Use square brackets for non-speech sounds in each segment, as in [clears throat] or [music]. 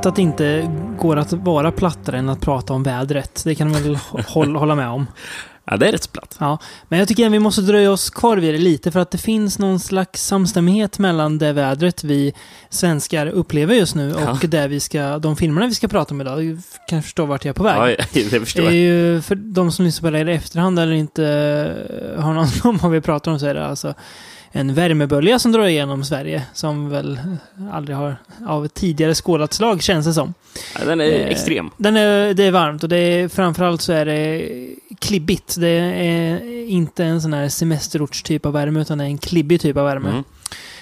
Jag vet att det inte går att vara plattare än att prata om vädret. Det kan man väl hålla, hålla med om. [laughs] Ja, det är rätt platt. Ja, men jag tycker att vi måste dröja oss kvar vid det lite för att det finns någon slags samstämmighet mellan det vädret vi svenskar upplever just nu och Ja. det vi ska, de filmerna vi ska prata om idag. Du kan förstå vart jag är på väg. Ja, det förstår Det är jag. ju för de som lyssnar på det i efterhand eller inte eh, har någon [laughs] om vad vi pratar om så är det alltså en värmebölja som drar igenom Sverige som väl aldrig har av tidigare skådat slag känns det som. Ja, den är Eh, extrem. Den är, det är varmt och det är, framförallt så är det klibbigt. Det är inte en sån här semesterortstyp av värme utan det är en klibbig typ av värme. Mm.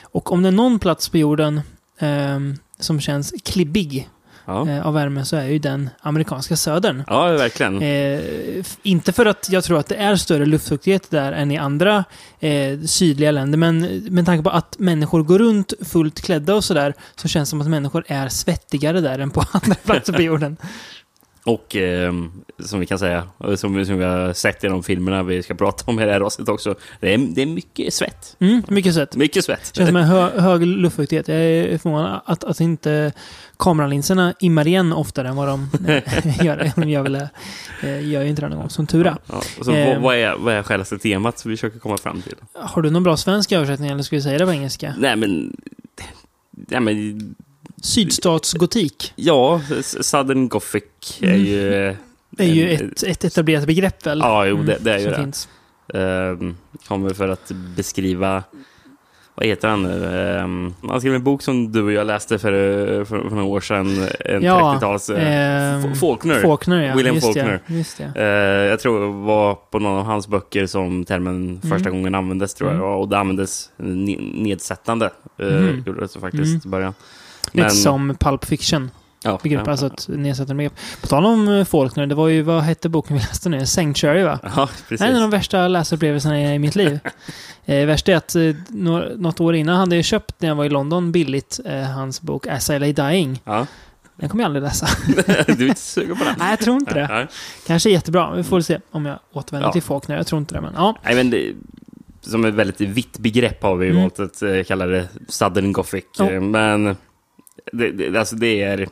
Och om det är någon plats på jorden ehm, som känns klibbig Ja. eh, av värme så är ju den amerikanska södern. ja, verkligen. Eh, inte för att jag tror att det är större luftfuktighet där än i andra eh, sydliga länder, men med tanke på att människor går runt fullt klädda och sådär, så känns det som att människor är svettigare där än på [laughs] andra platser på jorden. Och eh, som vi kan säga, som, som vi har sett i de filmerna vi ska prata om i det här avsnittet också, det är, det är mycket svett. Mm, mycket svett. Mycket svett. Känns som en hö hög luftfuktighet. Jag är förvånad att, att inte kameralinserna immar igen oftare än vad de eh, [laughs] gör. De gör, väl, eh, gör ju inte det någon gång, som tur är. Ja, så, Eh. vad, är, vad är självaste temat som vi försöker komma fram till? Har du någon bra svensk översättning eller ska vi säga det på engelska? Nej, men... Nej, men Sydstatsgotik ja, Southern Gothic är Mm. Eh, är ju ett, ett etablerat begrepp väl? Ja, jo, det, det är ju det. finns. Ehm, kommer för att beskriva... Vad heter han nu? Ehm, han skrev en bok som du och jag läste för, för, för några år sedan. En Ja, 30-tals... ehm, F- Faulkner. Faulkner, ja. William just Faulkner. Det, just det. Eh, jag tror det var på någon av hans böcker som termen första gången användes, tror jag. Mm. Och det användes ne- nedsättande. Uh, Mhm. Gjorde det så faktiskt Mm. i början. Lite som Pulp Fiction. Ja, Begrepp, ja, alltså ett nedsättande begrepp. På tal om eh, Faulkner, det var ju, vad hette boken vi läste nu? Sanctuary va? Ja, precis. en av de värsta läsupplevelserna i mitt liv. [laughs] eh, värst är att eh, nå- något år innan hade jag köpt, när jag var i London, billigt eh, hans bok As I Lay Dying. Ja. Den kommer jag aldrig läsa. [laughs] du är inte sugen på den? Nej, jag tror inte det. Nej. Kanske jättebra. Vi får se om jag återvänder Ja. till Faulkner. Jag tror inte det, men ja. Nej, men det, som ett väldigt vitt begrepp har vi Mm. valt att eh, kalla det Southern Gothic. Eh, Men det, det, alltså det är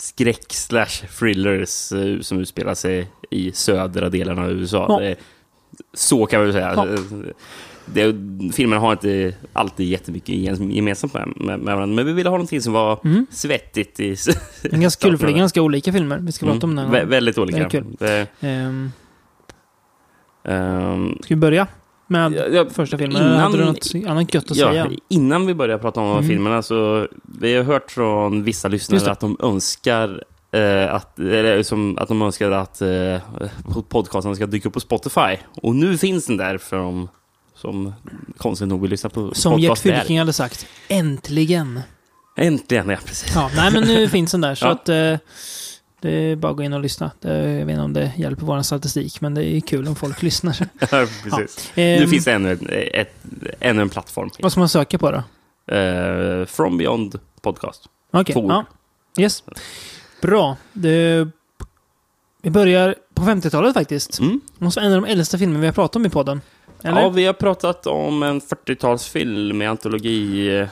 skräck slash thrillers eh, som utspelar sig i södra delen av USA. Ja. Det, så kan vi väl säga. Ja. Det, filmerna har inte alltid jättemycket gem- gemensamt med, med, med varandra, men vi ville ha någonting som var Mm. svettigt i Det är ganska kul, för det är [laughs] ganska olika filmer vi ska prata om den Mm. Vä-. Väldigt olika. Väldigt kul. Det, Ehm, ehm, ska vi börja med Ja, ja, första filmen? innan- hade du något annat gött att ja, säga? innan vi börjar prata om Mm. filmerna så vi har hört från vissa lyssnare att de önskar eh, att, eller, som, att de önskar att eh, podcasten ska dyka upp på Spotify. Och nu finns den där för de som konstigt nog vill lyssna på Som Gert. Fylking hade sagt. Äntligen! Äntligen, ja precis. Ja, nej men nu [laughs] finns den där. Så att eh, det är bara att gå in och lyssna. Jag vet inte om det hjälper vår statistik, men det är kul om folk [laughs] lyssnar. [laughs] Ja, precis. Ehm, Nu finns det ännu, ett, ännu en plattform. Vad ska man söka på då? Eh, From Beyond Podcast. Okej, ord. ja. Yes. Bra. Det, vi börjar på 50-talet faktiskt. Mm. Det måste vara en av de äldsta filmer vi har pratat om i podden. Eller? Ja, vi har pratat om en 40-talsfilm i antologi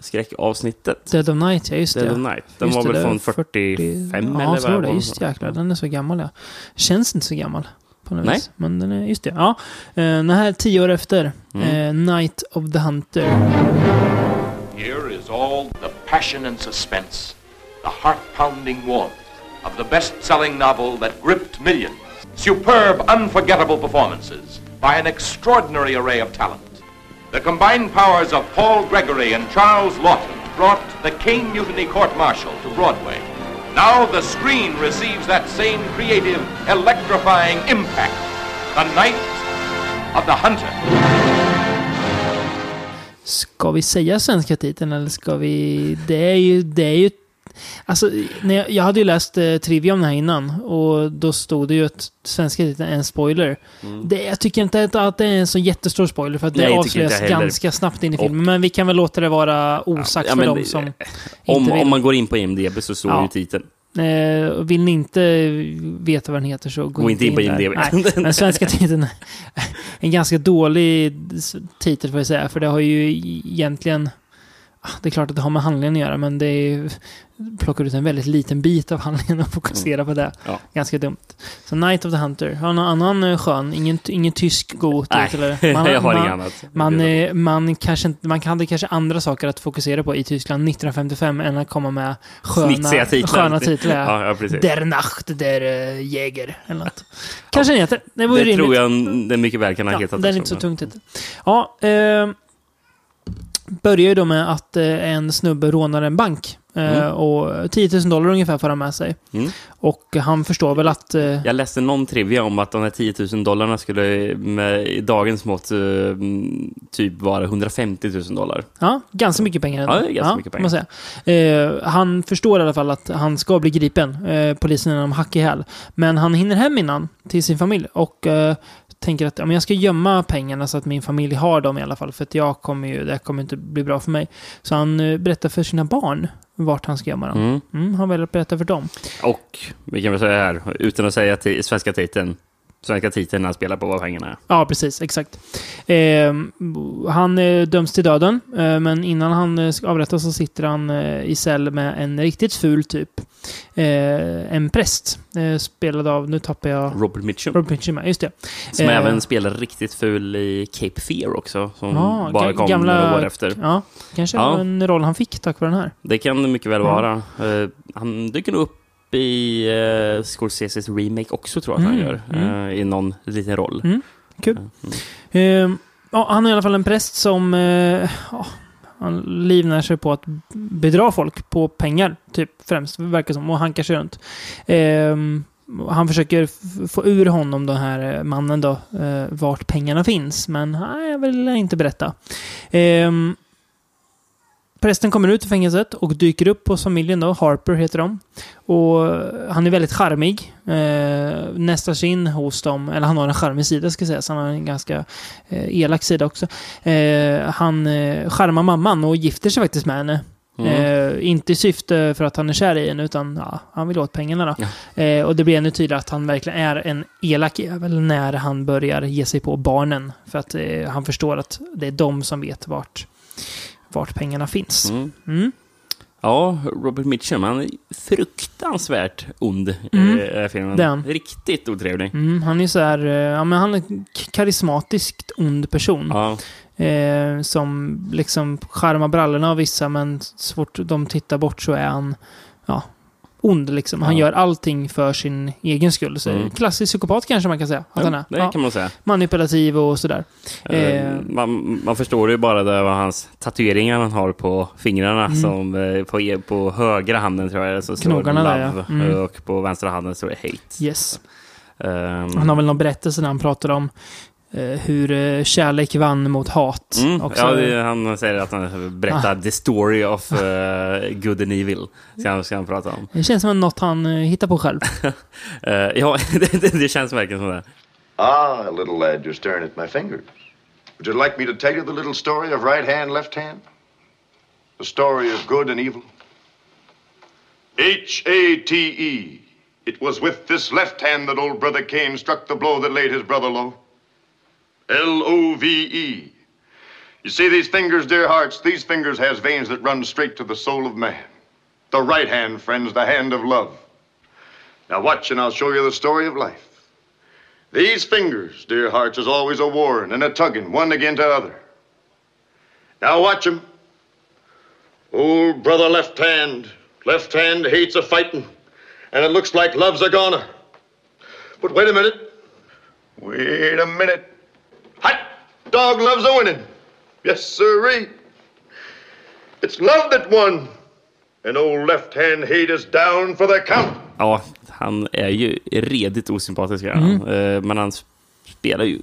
skräckavsnittet. Dead of Night, ja just Dead det. of Night. Den Just var det, väl det från är 45 Ja, eller jag tror vad det. var? Just jäklar, den är så gammal ja. Känns inte så gammal. På något Nej. vis. Men den är, just det. Ja. Eh, Den här är tio år efter. Mm. Eh, Night of the Hunter. Here is all the passion and suspense, the heart-pounding warmth of the best-selling novel that gripped millions. Superb, unforgettable performances by an extraordinary array of talent. The combined powers of Paul Gregory and Charles Lawton brought the King Mutiny Court-Martial to Broadway. Now the screen receives that same creative, electrifying impact. The Night of the Hunter. Ska vi säga svenska titeln eller ska vi... Det är ju... Det är ju Alltså, när jag, jag hade ju läst eh, Trivia om det här innan och då stod det ju att svenska titeln är en spoiler. Det, jag tycker inte att, att det är en så jättestor spoiler för att det Mm. Nej, avslöjas ganska snabbt in i Och- filmen. Men vi kan väl låta det vara osagt Ja, för men dem som Om, inte vill. om man går in på IMDB så står Ja. ju titeln. Eh, och vill ni inte veta vad den heter så gå, Gå inte in på. IMDb. Nej, [laughs] men svenska titeln är en ganska dålig titel får jag säga. För det har ju egentligen det är klart att det har med handlingen att göra, men det är, plockar ut en väldigt liten bit av handlingen och fokuserar på det. Ja. Ganska dumt. Så Night of the Hunter. Har någon annan eh, skön? Ingen, ingen tysk god Nej, eller? [laughs] jag har man, inget annat. Man, eh, man, kanske, man hade kanske andra saker att fokusera på i Tyskland 1955 än att komma med sköna, Snitsiga titlar. sköna titlar. Ja. Ja, ja, precis. Der Nacht, der uh, Jäger eller något. Kanske den heter. Det Det tror jag den mycket väl kan ha Ja, hetat. den är inte så tung titel. Ja, eh, börjar ju då med att eh, en snubbe rånar en bank. Eh, Mm. Och 10 000 dollar ungefär får han med sig. Mm. Och han förstår väl att... Eh, Jag läste någon trivia om att de här 10 000 dollarna skulle med i dagens mått typ vara 150 000 dollar. Ja, ganska mycket pengar. Ja, ganska mycket får Man säga. Eh, han förstår i alla fall att han ska bli gripen. Eh, polisen är honom hack i häl. Men han hinner hem innan till sin familj och eh, tänker att ja, men jag ska gömma pengarna så att min familj har dem i alla fall. För att jag kommer ju, det kommer inte bli bra för mig. Så han eh, berättar för sina barn vart han ska gömma dem. Mm. Mm, han väljer att berätta för dem. Och vi kan väl säga här, utan att säga till svenska titeln, svenska titeln han spelar på vad pengarna är. Ja, precis. Exakt. Eh, han eh, döms till döden, eh, men innan han eh, ska avrättas så sitter han eh, i cell med en riktigt ful typ. Eh, en präst, spelad av, nu tappar jag... Robert Mitchum. Robert Mitchum, just det. Som även spelar riktigt ful i Cape Fear också. Som Ja, bara kom gamla- några år efter. Ja, kanske Ja. en roll han fick tack vare den här. Det kan det mycket väl vara. Eh, han dyker nog upp i uh, Scorseses remake också tror jag att Mm, han gör. mm. eh, I någon liten roll. Mm, kul. Mm. Eh, ja, han är i alla fall en präst som eh, ja, han livnär sig på att bedra folk på pengar, typ främst, verkar som, och hankar sig runt. Eh, han försöker få ur honom, den här eh, mannen då, eh, vart pengarna finns, men jag vill inte berätta. Prästen kommer ut ur fängelset och dyker upp hos familjen då. Harper heter de. Och han är väldigt charmig. Eh, nästar sig in hos dem. Eller han har en charmig sida ska sägas. Han har en ganska eh, elak sida också. Eh, han eh, charmar mamman och gifter sig faktiskt med henne. Mm. Eh, inte i syfte för att han är kär i henne, utan ja, han vill åt pengarna då. Eh, och det blir ännu tydligare att han verkligen är en elak jävel när han börjar ge sig på barnen. För att eh, han förstår att det är de som vet vart, vart pengarna finns. Mm. Mm. Ja, Robert Mitchum, han är fruktansvärt ond Mm. i den här filmen. Han. Riktigt otrevlig. Mm, han är så här, eh, ja men han är en karismatiskt ond person. Ja, Eh, som liksom charmar brallorna av vissa, men så fort de tittar bort så är han, ja, ond liksom. Han Ja. gör allting för sin egen skull. Så Mm. Klassisk psykopat kanske man kan säga att han är. det Ja, kan man säga. manipulativ och sådär. Eh, Eh. man, man förstår ju bara det vad hans tatueringar han har på fingrarna. Mm. Som eh, på, e- på högra handen tror jag så står Knogarna Love där, ja. Mm. och på vänstra handen står det Hate. Yes. Ehm, Han har väl någon berättelse där han pratar om hur eh, kärlek vann mot hat. Mm, också. ja, det, han säger att han berättar the story of eh, good and evil. Ska han, ska han prata om. Det känns som något han eh, hittar på själv. [laughs] Eh, ja, [laughs] det, det, känns verkligen som det. Ah, little lad, you're staring at my finger. Would you like me to tell you the little story of right hand, left hand? The story of good and evil? H A T E. It was with this left hand that old brother Cain struck the blow that laid his brother low. L O V E. You see these fingers, dear hearts, these fingers has veins that run straight to the soul of man. The right hand, friends, the hand of love. Now watch and I'll show you the story of life. These fingers, dear hearts, is always a warring and a tugging one against the other. Now watch 'em. Old brother left hand, left hand hates a fighting, and it looks like love's a goner. But wait a minute. Wait a minute. Hot dog loves a winning. Yes, sirree. It's love that won. And old left hand hate is down for the count. Ja, han är ju redigt osympatisk. Mm. Eh, men han spelar ju...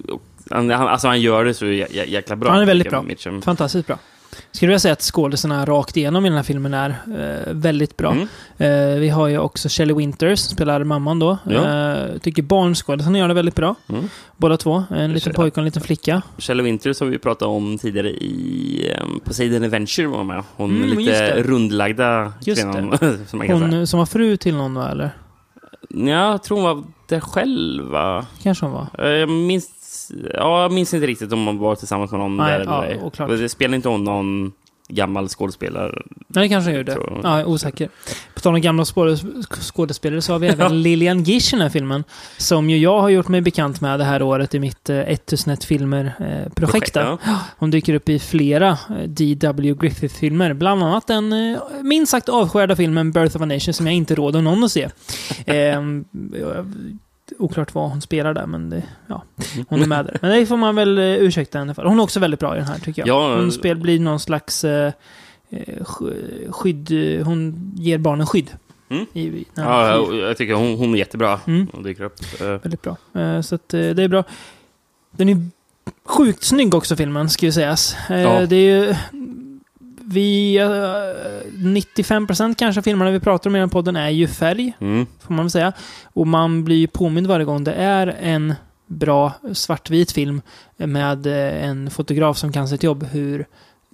Han, alltså han gör det så jä, jä, jäkla bra. Han är väldigt bra. Mitchum. Fantastiskt bra. Skulle vilja säga att skådisarna rakt igenom i den här filmen är eh, väldigt bra. Mm. Eh, vi har ju också Shelley Winters som spelar mamman då. Ja. Eh, tycker barnskådisarna gör det väldigt bra. Mm. Båda två. En liten pojke och en liten flicka. Shelley Winters har vi pratat om tidigare i um, Poseidon Adventure var med. Hon Mm, just lite det. rundlagda Just kvinnan, [laughs] som man kan Hon säga. eh, som var fru till någon va, eller? Ja, jag tror hon var där själv, va? Kanske hon var. Eh, Jag minns, ja, jag minns inte riktigt om hon var tillsammans med någon Nej, där ja, eller oklart. Det spelar inte hon någon gammal skådespelare. Nej, det kanske gjorde. Så- Ja, jag är osäker. På tal om gamla skådes- skådespelare så har vi även [laughs] Lilian Gish i den här filmen. Som ju jag har gjort mig bekant med det här året i mitt eh, 1001 filmer-projekt. Projekt, ja. Hon dyker upp i flera eh, D.W. Griffith-filmer. Bland annat den eh, minst sagt avskärda filmen Birth of a Nation som jag inte råder någon att se. [laughs] Jag- Oklart vad hon spelar där, men det, ja, hon är med där. Men det får man väl eh, ursäkta henne för. Hon är också väldigt bra i den här, tycker jag. Ja, hon eh, spel, blir någon slags eh, eh, sk- skydd... Hon ger barnen skydd. Mm. I, Ja, flyr. jag tycker hon, hon är jättebra. Mm. Hon dyker upp. Väldigt bra. Så att, det är bra. Den är sjukt snygg också, filmen, ska ju sägas. Ja. Det är ju... Vi... eh, 95% kanske av filmerna vi pratar om i den podden är ju färg, Mm. får man väl säga. Och man blir ju påmind varje gång det är en bra svartvit film med eh, en fotograf som kan sitt jobb, hur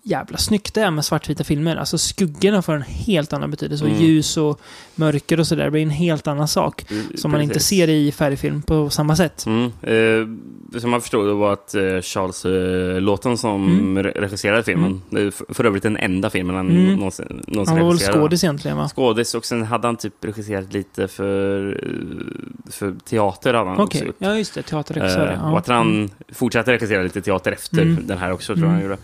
jävla snyggt det är med svartvita filmer. Alltså skuggorna får en helt annan betydelse. Och Mm. ljus och mörker och sådär blir en helt annan sak. Som man inte Precis. ser i färgfilm på samma sätt. Mm. Eh, som man förstod det var att eh, Charles eh, Lawton som Mm. re- regisserade filmen. Mm. För, för övrigt den enda filmen han Mm. någonsin, någonsin Han var väl skådis egentligen va? Skådis och sen hade han typ regisserat lite för, eh, för teater. Hade han Okej, också gjort. ja just det. Teaterregissör. Eh, ja. Och att han Mm. fortsatte regissera lite teater efter Mm. den här också, tror jag han Mm. gjorde.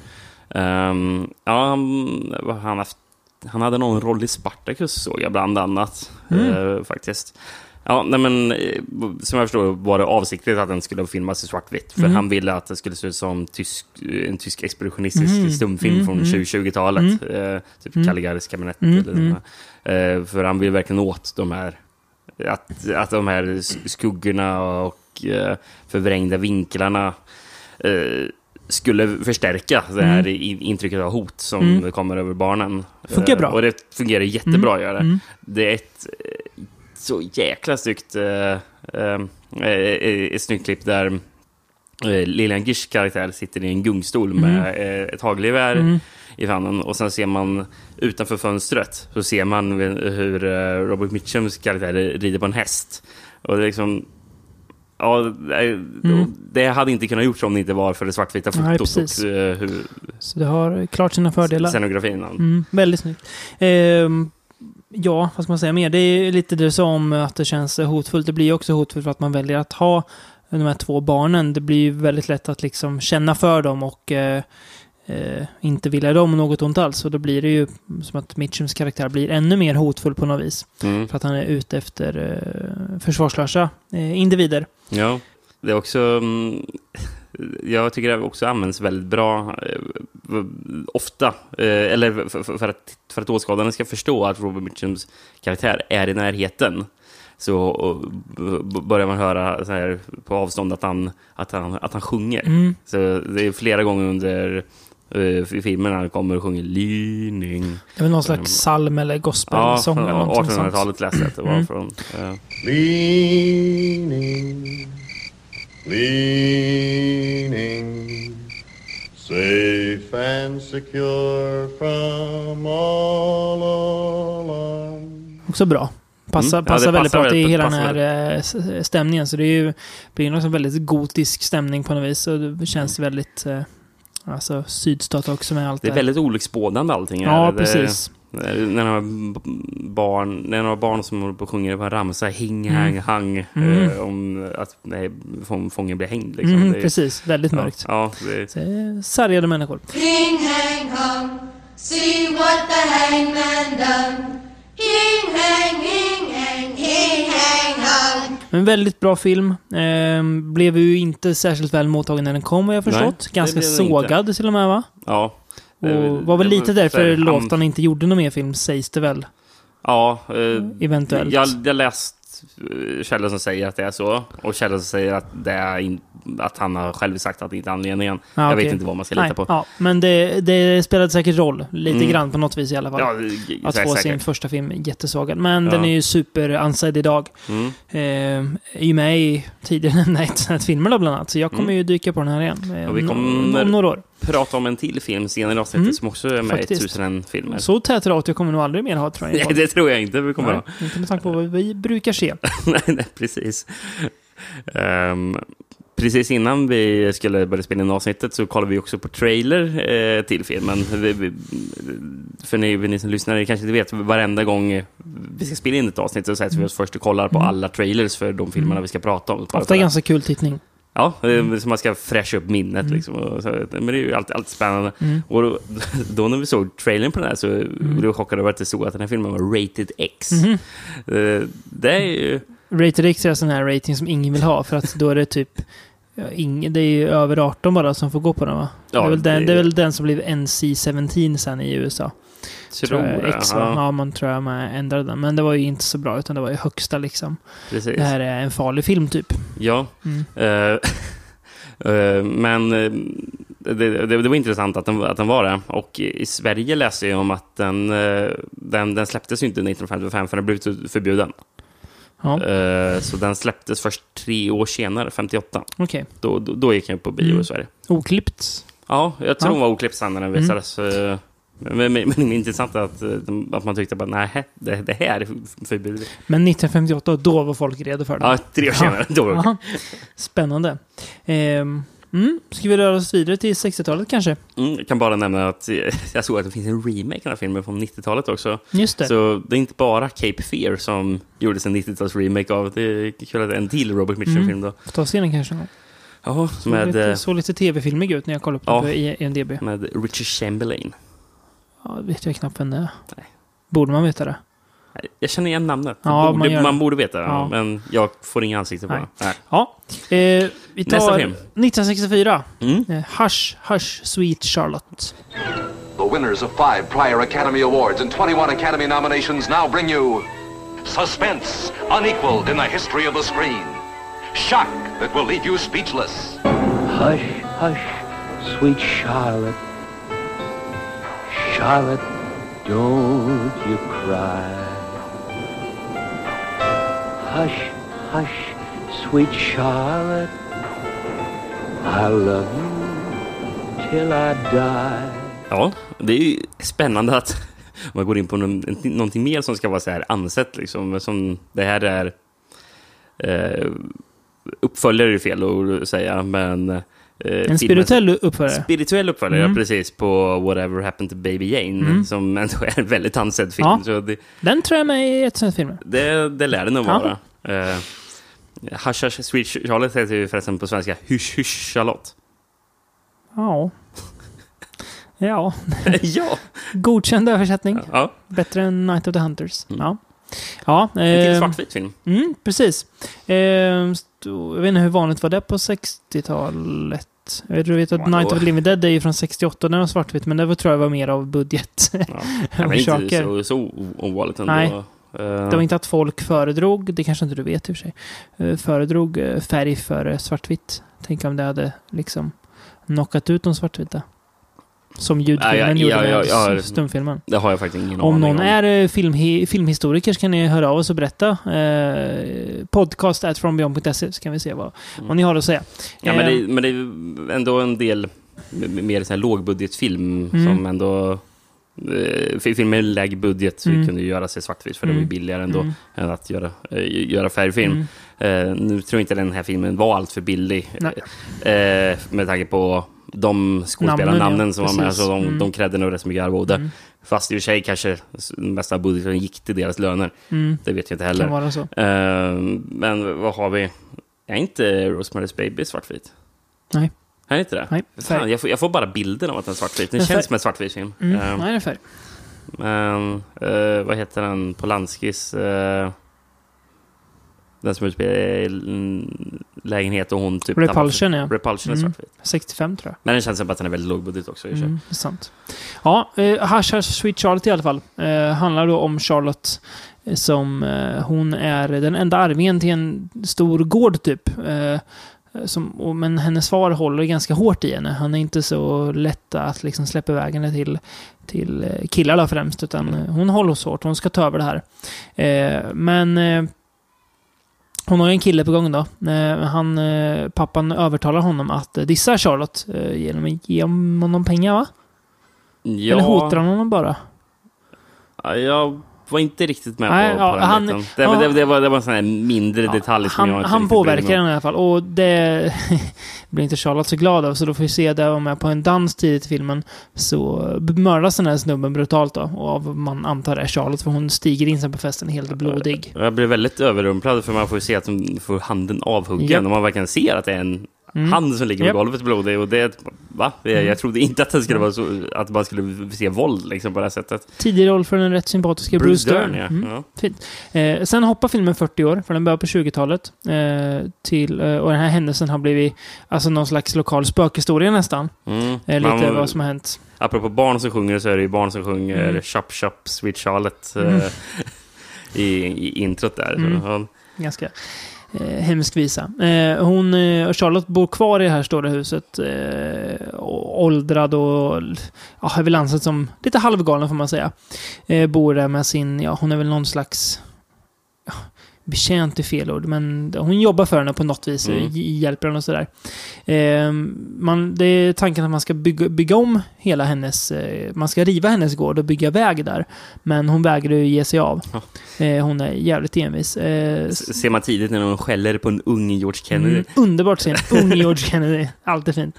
Ehm, ja, han, han, haft, han hade någon roll i Spartacus, såg jag bland annat. Mm. eh, faktiskt. Ja, nej men eh, som jag förstår var det avsiktligt att den skulle filmas i svartvitt. För Mm. han ville att det skulle se ut som tysk, en tysk expeditionistisk Mm. stumfilm Mm, från mm. 2020-talet. Eh, typ Mm. Caligaris kabinett. Mm, eller mm. Eh, för han vill verkligen åt de här att, att de här sk- skuggorna och eh, förvrängda vinklarna eh, skulle förstärka det här i- intrycket av hot som Mm. kommer över barnen. Funkar Eh, bra. Och det fungerar jättebra att göra. Mm. Det är ett eh, så jäkla snyggt, eh, ett snyggt klipp där Lilian Gish karaktär sitter i en gungstol med eh, ett hagelgevär Mm. i famnen och sen ser man utanför fönstret så ser man hur Robert Mitchums karaktär rider på en häst. Och det är liksom... Ja, det- Mm. det hade inte kunnat gjorts om det inte var för det svartvita Nej, fotot precis. och eh, hur, Så det har klart sina fördelar. scenografin. Mm, väldigt snyggt. Ehm, ja, vad ska man säga mer? Det är lite det du sa om att det känns hotfullt. Det blir också hotfullt för att man väljer att ha de här två barnen. Det blir väldigt lätt att liksom känna för dem och eh, eh, inte vilja dem något ont alls. Och då blir det ju som att Mitchums karaktär blir ännu mer hotfull på något vis. Mm. För att han är ute efter eh, försvarslösa eh, individer. Ja, det är också... mm, [laughs] Jag tycker det också används väldigt bra eh, ofta. eh, Eller för, att, för att åskådaren ska förstå att Robert Mitchums karaktär är i närheten. Så börjar man höra här på avstånd att han, att han, att han sjunger. Mm. Så det är flera gånger under uh, filmen han kommer och sjunger Lyning. Det är väl någon slags psalm eller Ja, gospelsång eller någonting sånt. 1800-talet läste jag att det var Mm. från. eh, Leaning, leaning, safe and secure from all alarm. Också bra. Passar, Mm. Ja, passar det väldigt bra till väldigt- hela den här eh, s- stämningen. Så det är ju, blir ju någon väldigt gotisk stämning på något vis. Och det känns väldigt... Eh, alltså sydstat också med allt Det är väldigt olycksbådande allting. Ja, här. Det- precis. När några barn, när några barn som håller på och sjunger på en ramsa, hing, Mm. hang, hang, Mm. eh, om att nej, fång- fången blir hängd. Liksom. Mm, Det är- precis, väldigt ja, mörkt. Ja, det, Så, eh, sargade människor. Hing, hang, hung, see what the hangman done. Hing, hang, hing, Men väldigt bra film. Eh, blev ju inte särskilt väl mottagen när den kom, vad jag Nej, förstått. det Ganska den inte. sågad till och med, va? ja. Det- Och var väl det lite därför Lofton inte gjorde någon mer film, sägs det väl. Ja, eh, Eventuellt. Jag jag har läst eh, källor som säger att det är så och källor som säger att, det är in, att han har själv sagt att det inte är anledningen. Ja, jag vet inte vad man ska Nej, lita på. Ja, men det, det spelade säkert roll. Lite Mm. grann på något vis i alla fall. Ja, det- att få säkert. sin första film jättesågad. Men Ja. den är ju super-ansedd idag. Mm. Eh, är ju med i tidigare nämnda ett filmerna bland annat. Så jag kommer Mm. ju dyka på den här igen. Eh, kommer- Om några år. Prata om en till film senare i avsnittet Mm, som också är med i faktiskt. 1001 filmer. Så tät radio kommer nog aldrig mer ha tror jag. i [laughs] Nej, det tror jag inte vi kommer Nej, ha. Inte med tanke på vad vi brukar se. [laughs] nej, nej, precis. Ehm, precis innan vi skulle börja spela in avsnittet så kollade vi också på trailer eh, till filmen. Vi, vi, för ni, ni som lyssnar ni kanske inte vet, varenda gång vi ska spela in ett avsnitt så sätter vi oss först och kollar på alla trailers för de filmerna vi ska prata om. Mm. Ofta ganska kul tittning. Ja, mm. så man ska fräscha upp minnet. Liksom, och så, men det är ju alltid, alltid spännande. Och då, [laughs] då när vi såg trailern på den här så blev vi chockade över att det stod att den här filmen var rated X. Eh, Det är ju... Rated X är sån här rating som ingen vill ha för att då är det typ ja, ing, det är ju över 18 bara som får gå på den va? Ja, det, är väl den, det- det är väl den som blev NC-17 sen i USA. Tror jag, det, X, va? ja, man tror jag man ändrade den. Men det var ju inte så bra utan det var ju högsta liksom. precis. Det här är en farlig film typ. Ja. Mm. Eh, [laughs] eh, men eh, det, det, det var intressant att den, att den var det. Och i Sverige läste jag om att den, den, den släpptes ju inte 1955 för den blev förbjuden. Ja, Så den släpptes först tre år senare, 58. okej. Då, då, då gick den på bio Mm. i Sverige. Oklippt. Ja, jag tror Ja. hon var oklippt sen när den Mm. visades. eh, Men, men, men intressant att, eh, att man tyckte bara nej, det, det här är förbjudet. Men 1958, då var folk redo för det. Ja, tre år senare. Då var det okej. Aha. Spännande. Ehm, mm. Ska vi röra oss vidare till 60-talet kanske? Mm, jag kan bara nämna att eh, jag såg att det finns en remake av den här filmen från 90-talet också. Just det. Så det är inte bara Cape Fear som gjordes en 90-tals remake av. Det är kul att det är en till Robert Mitchum-film då. Får ta se den kanske någon. Ja, Såg med, lite, såg lite tv-filmig ut när jag kollade på Ja. IMDB. med Richard Chamberlain. Ja, vet jag knappt vem det är. Nej. Borde man veta det? Jag känner igen namnet. Ja, borde, man gör man, det. borde veta, Ja. men jag får inga ansikten på det. Ja. Eh, vi tar Nästa film. 1964. Mm. Eh, Hush, Hush, Sweet Charlotte. The winners of five prior Academy Awards and 21 Academy nominations now bring you suspense unequaled in the history of the screen, shock that will leave you speechless. Hush, hush, sweet Charlotte. Charlotte, don't you cry. Hush, hush, sweet Charlotte. I love you till I die. Ja, det är ju spännande att [laughs] man går in på någonting mer som ska vara så här ansett. Liksom, som det här är... Eh, uppföljare är fel att säga, men... Eh, En spirituell uppförare. Spirituell uppföljare, Mm. precis, på Whatever Happened to Baby Jane, Mm. som ändå är en väldigt ansedd film. Ja. Så det, Den tror jag är med i ett sånt filmer. det, det lär det nog Ja. vara. Eh, Hush Hush Sweet Charlotte heter ju förresten på svenska Hysch Hysch Charlotte. Ja. [laughs] Ja, [laughs] ja! godkänd översättning. ja. Bättre än Night of the Hunters. Mm. Ja. Ja, En till eh, svartvit film. mm, precis. Eh, jag vet inte hur vanligt var det på 60-talet? Jag vet, jag vet att? Night of the Living Dead är ju från 68, den var svartvitt, men det var, tror jag var mer av budget. Ja. [laughs] Det var inte så, så ovanligt ändå. Nej. Eh, Det var inte att folk föredrog, det kanske inte du vet i och för sig, eh, föredrog eh, färg före svartvitt. Tänk om det hade liksom knockat ut de svartvita. Som ljudfilmen Ja, ja, gjorde ja, ja, stumfilmen. Det har jag faktiskt ingen Om aning någon om. är eh, filmhi- filmhistoriker så kan ni höra av oss och berätta. Eh, podcast at frombeyond.se så kan vi se vad, vad ni har att säga. Mm. Ja, men, Eh, det, men det är ändå en del mer så här lågbudgetfilm Mm. som ändå... Eh, fi- filmer med lägre budget så Mm. kunde ju göra sig svartvit för det var Mm. billigare ändå Mm. än att göra, eh, göra färgfilm. Mm. Eh, nu tror jag inte den här filmen var allt för billig. Eh, med tanke på de skådespelarnamnen som var med. Precis. Så de, Mm. de krävde nog rätt så mycket arvode. Mm. Fast i och för sig kanske mesta budgeten gick till deras löner. Mm. Det vet jag inte Kan heller. vara så. Eh, men vad har vi? Är inte Rosemary's Baby svartvit? Nej. Är inte det? Nej, Fan, jag, får, jag får bara bilden av att den är svartvit. Den känns färg- som en svartvit film. Mm. Eh, Nej, det är färg. men eh, vad heter den? Polanskis... Uh, den som utspelar i en lägenhet och hon typ... Repulsion, ja. Repulsion är Mm. svartvit. 65 tror jag. Men den känns som att den är väldigt lågbudget också. i. Mm, det är sant. Ja, eh, Hush Hush Sweet Charlotte i alla fall. Eh, handlar då om Charlotte eh, som eh, hon är den enda arvingen till en stor gård typ. Eh, som, och, men hennes far håller ganska hårt i henne. Han är inte så lätt att liksom släppa iväg henne till, till eh, killar främst. Utan Mm. hon håller oss hårt. Hon ska ta över det här. Eh, men eh, hon har ju en kille på gång då. Eh, han, eh, pappan övertalar honom att eh, dissa Charlotte genom att ge honom pengar va? Ja, Eller hotar han honom bara? ja, var inte riktigt med Nej, på, ja, på den han- biten. Det, ja. det, det, var, det var en sån här mindre detalj som han, jag inte han påverkar den i alla fall. Och det [laughs] blir inte Charlotte så glad av. Så då får vi se det var med på en dans tidigt i filmen. Så mördas den här snubben brutalt då. Och av, man antar är Charlotte. För hon stiger in sen på festen helt blodig. Jag blev väldigt överrumplad för man får ju se att de får handen avhuggen Ja. och man verkligen ser att det är en Mm. hand som ligger på Japp. golvet blodig och det, va? Jag, Mm. jag trodde inte att det skulle vara så, att man skulle se våld liksom på det här sättet. Tidig roll för den rätt sympatiska Bruce, Dern. ja. Mm. Fint. Eh, sen hoppar filmen 40 år, för den börjar på 20-talet. Eh, till, eh, och den här händelsen har blivit alltså, någon slags lokal spökhistoria nästan. Mm. Eh, lite Man- vad som har hänt. Apropå barn som sjunger så är det ju barn som sjunger Mm. Chop Chop Sweet Charlotte Mm. eh, i, i introt där. Mm. Ganska eh, hemsk visa. Eh, hon, eh, och Charlotte bor kvar i det här stora huset. Eh, åldrad och ja, är väl ansedd som lite halvgalen får man säga. Eh, bor där med sin, ja hon är väl någon slags betjänt är fel ord, men hon jobbar för henne på något vis. Mm. Hjälper henne och sådär. Eh, man, det är tanken att man ska bygga, bygga om hela hennes... Eh, man ska riva hennes gård och bygga väg där. Men hon vägrar ju ge sig av. Eh, hon är jävligt envis. Eh, Ser man tidigt när de skäller på en ung George Kennedy. Mm, underbart scen. [laughs] Ung George Kennedy. Alltid fint.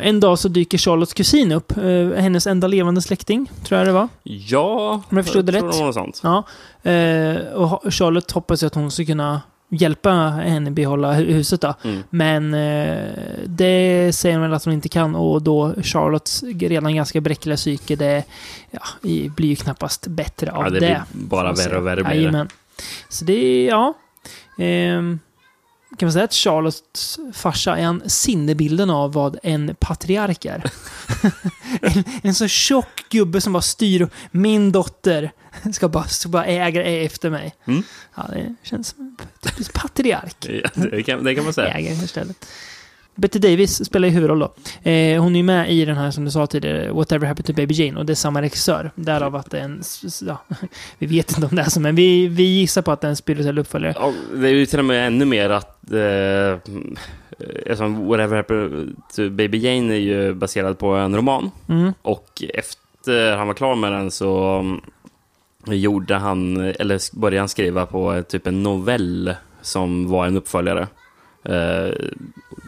En dag så dyker Charlottes kusin upp. eh, hennes enda levande släkting, tror jag det var. Ja, Om jag förstod det tror rätt. det var sånt. Ja. Eh, och ha- Charlotte hoppas att hon ska kunna hjälpa henne behålla hu- huset då. Mm. Men eh, det säger hon väl att hon inte kan och då Charlottes redan ganska bräckliga psyke, det ja, blir ju knappast bättre av Ja, det det. blir bara värre och värre blir det. Så det är, ja. Ehm, kan man säga att Charlottes farsa är han sinnebilden av vad en patriark är? en, [laughs] en så tjock gubbe som bara styr och min dotter ska bara, ska bara äga efter mig. Mm. Ja, det känns som en patriark. [laughs] Ja, det, kan, det kan man säga. Äger istället. Betty Davis spelar ju huvudroll då. Eh, hon är ju med i den här, som du sa tidigare, Whatever Happened to Baby Jane. Och det är samma regissör. Därav att det är en... Ja, [laughs] vi vet inte om det är så, men vi, vi gissar på att det är en spirituell uppföljare. Ja, det är ju till och med ännu mer att... Eh, Whatever Happened to Baby Jane är ju baserad på en roman. Mm. Och efter han var klar med den så mm, gjorde han, eller började han skriva på typ en novell som var en uppföljare. Eh,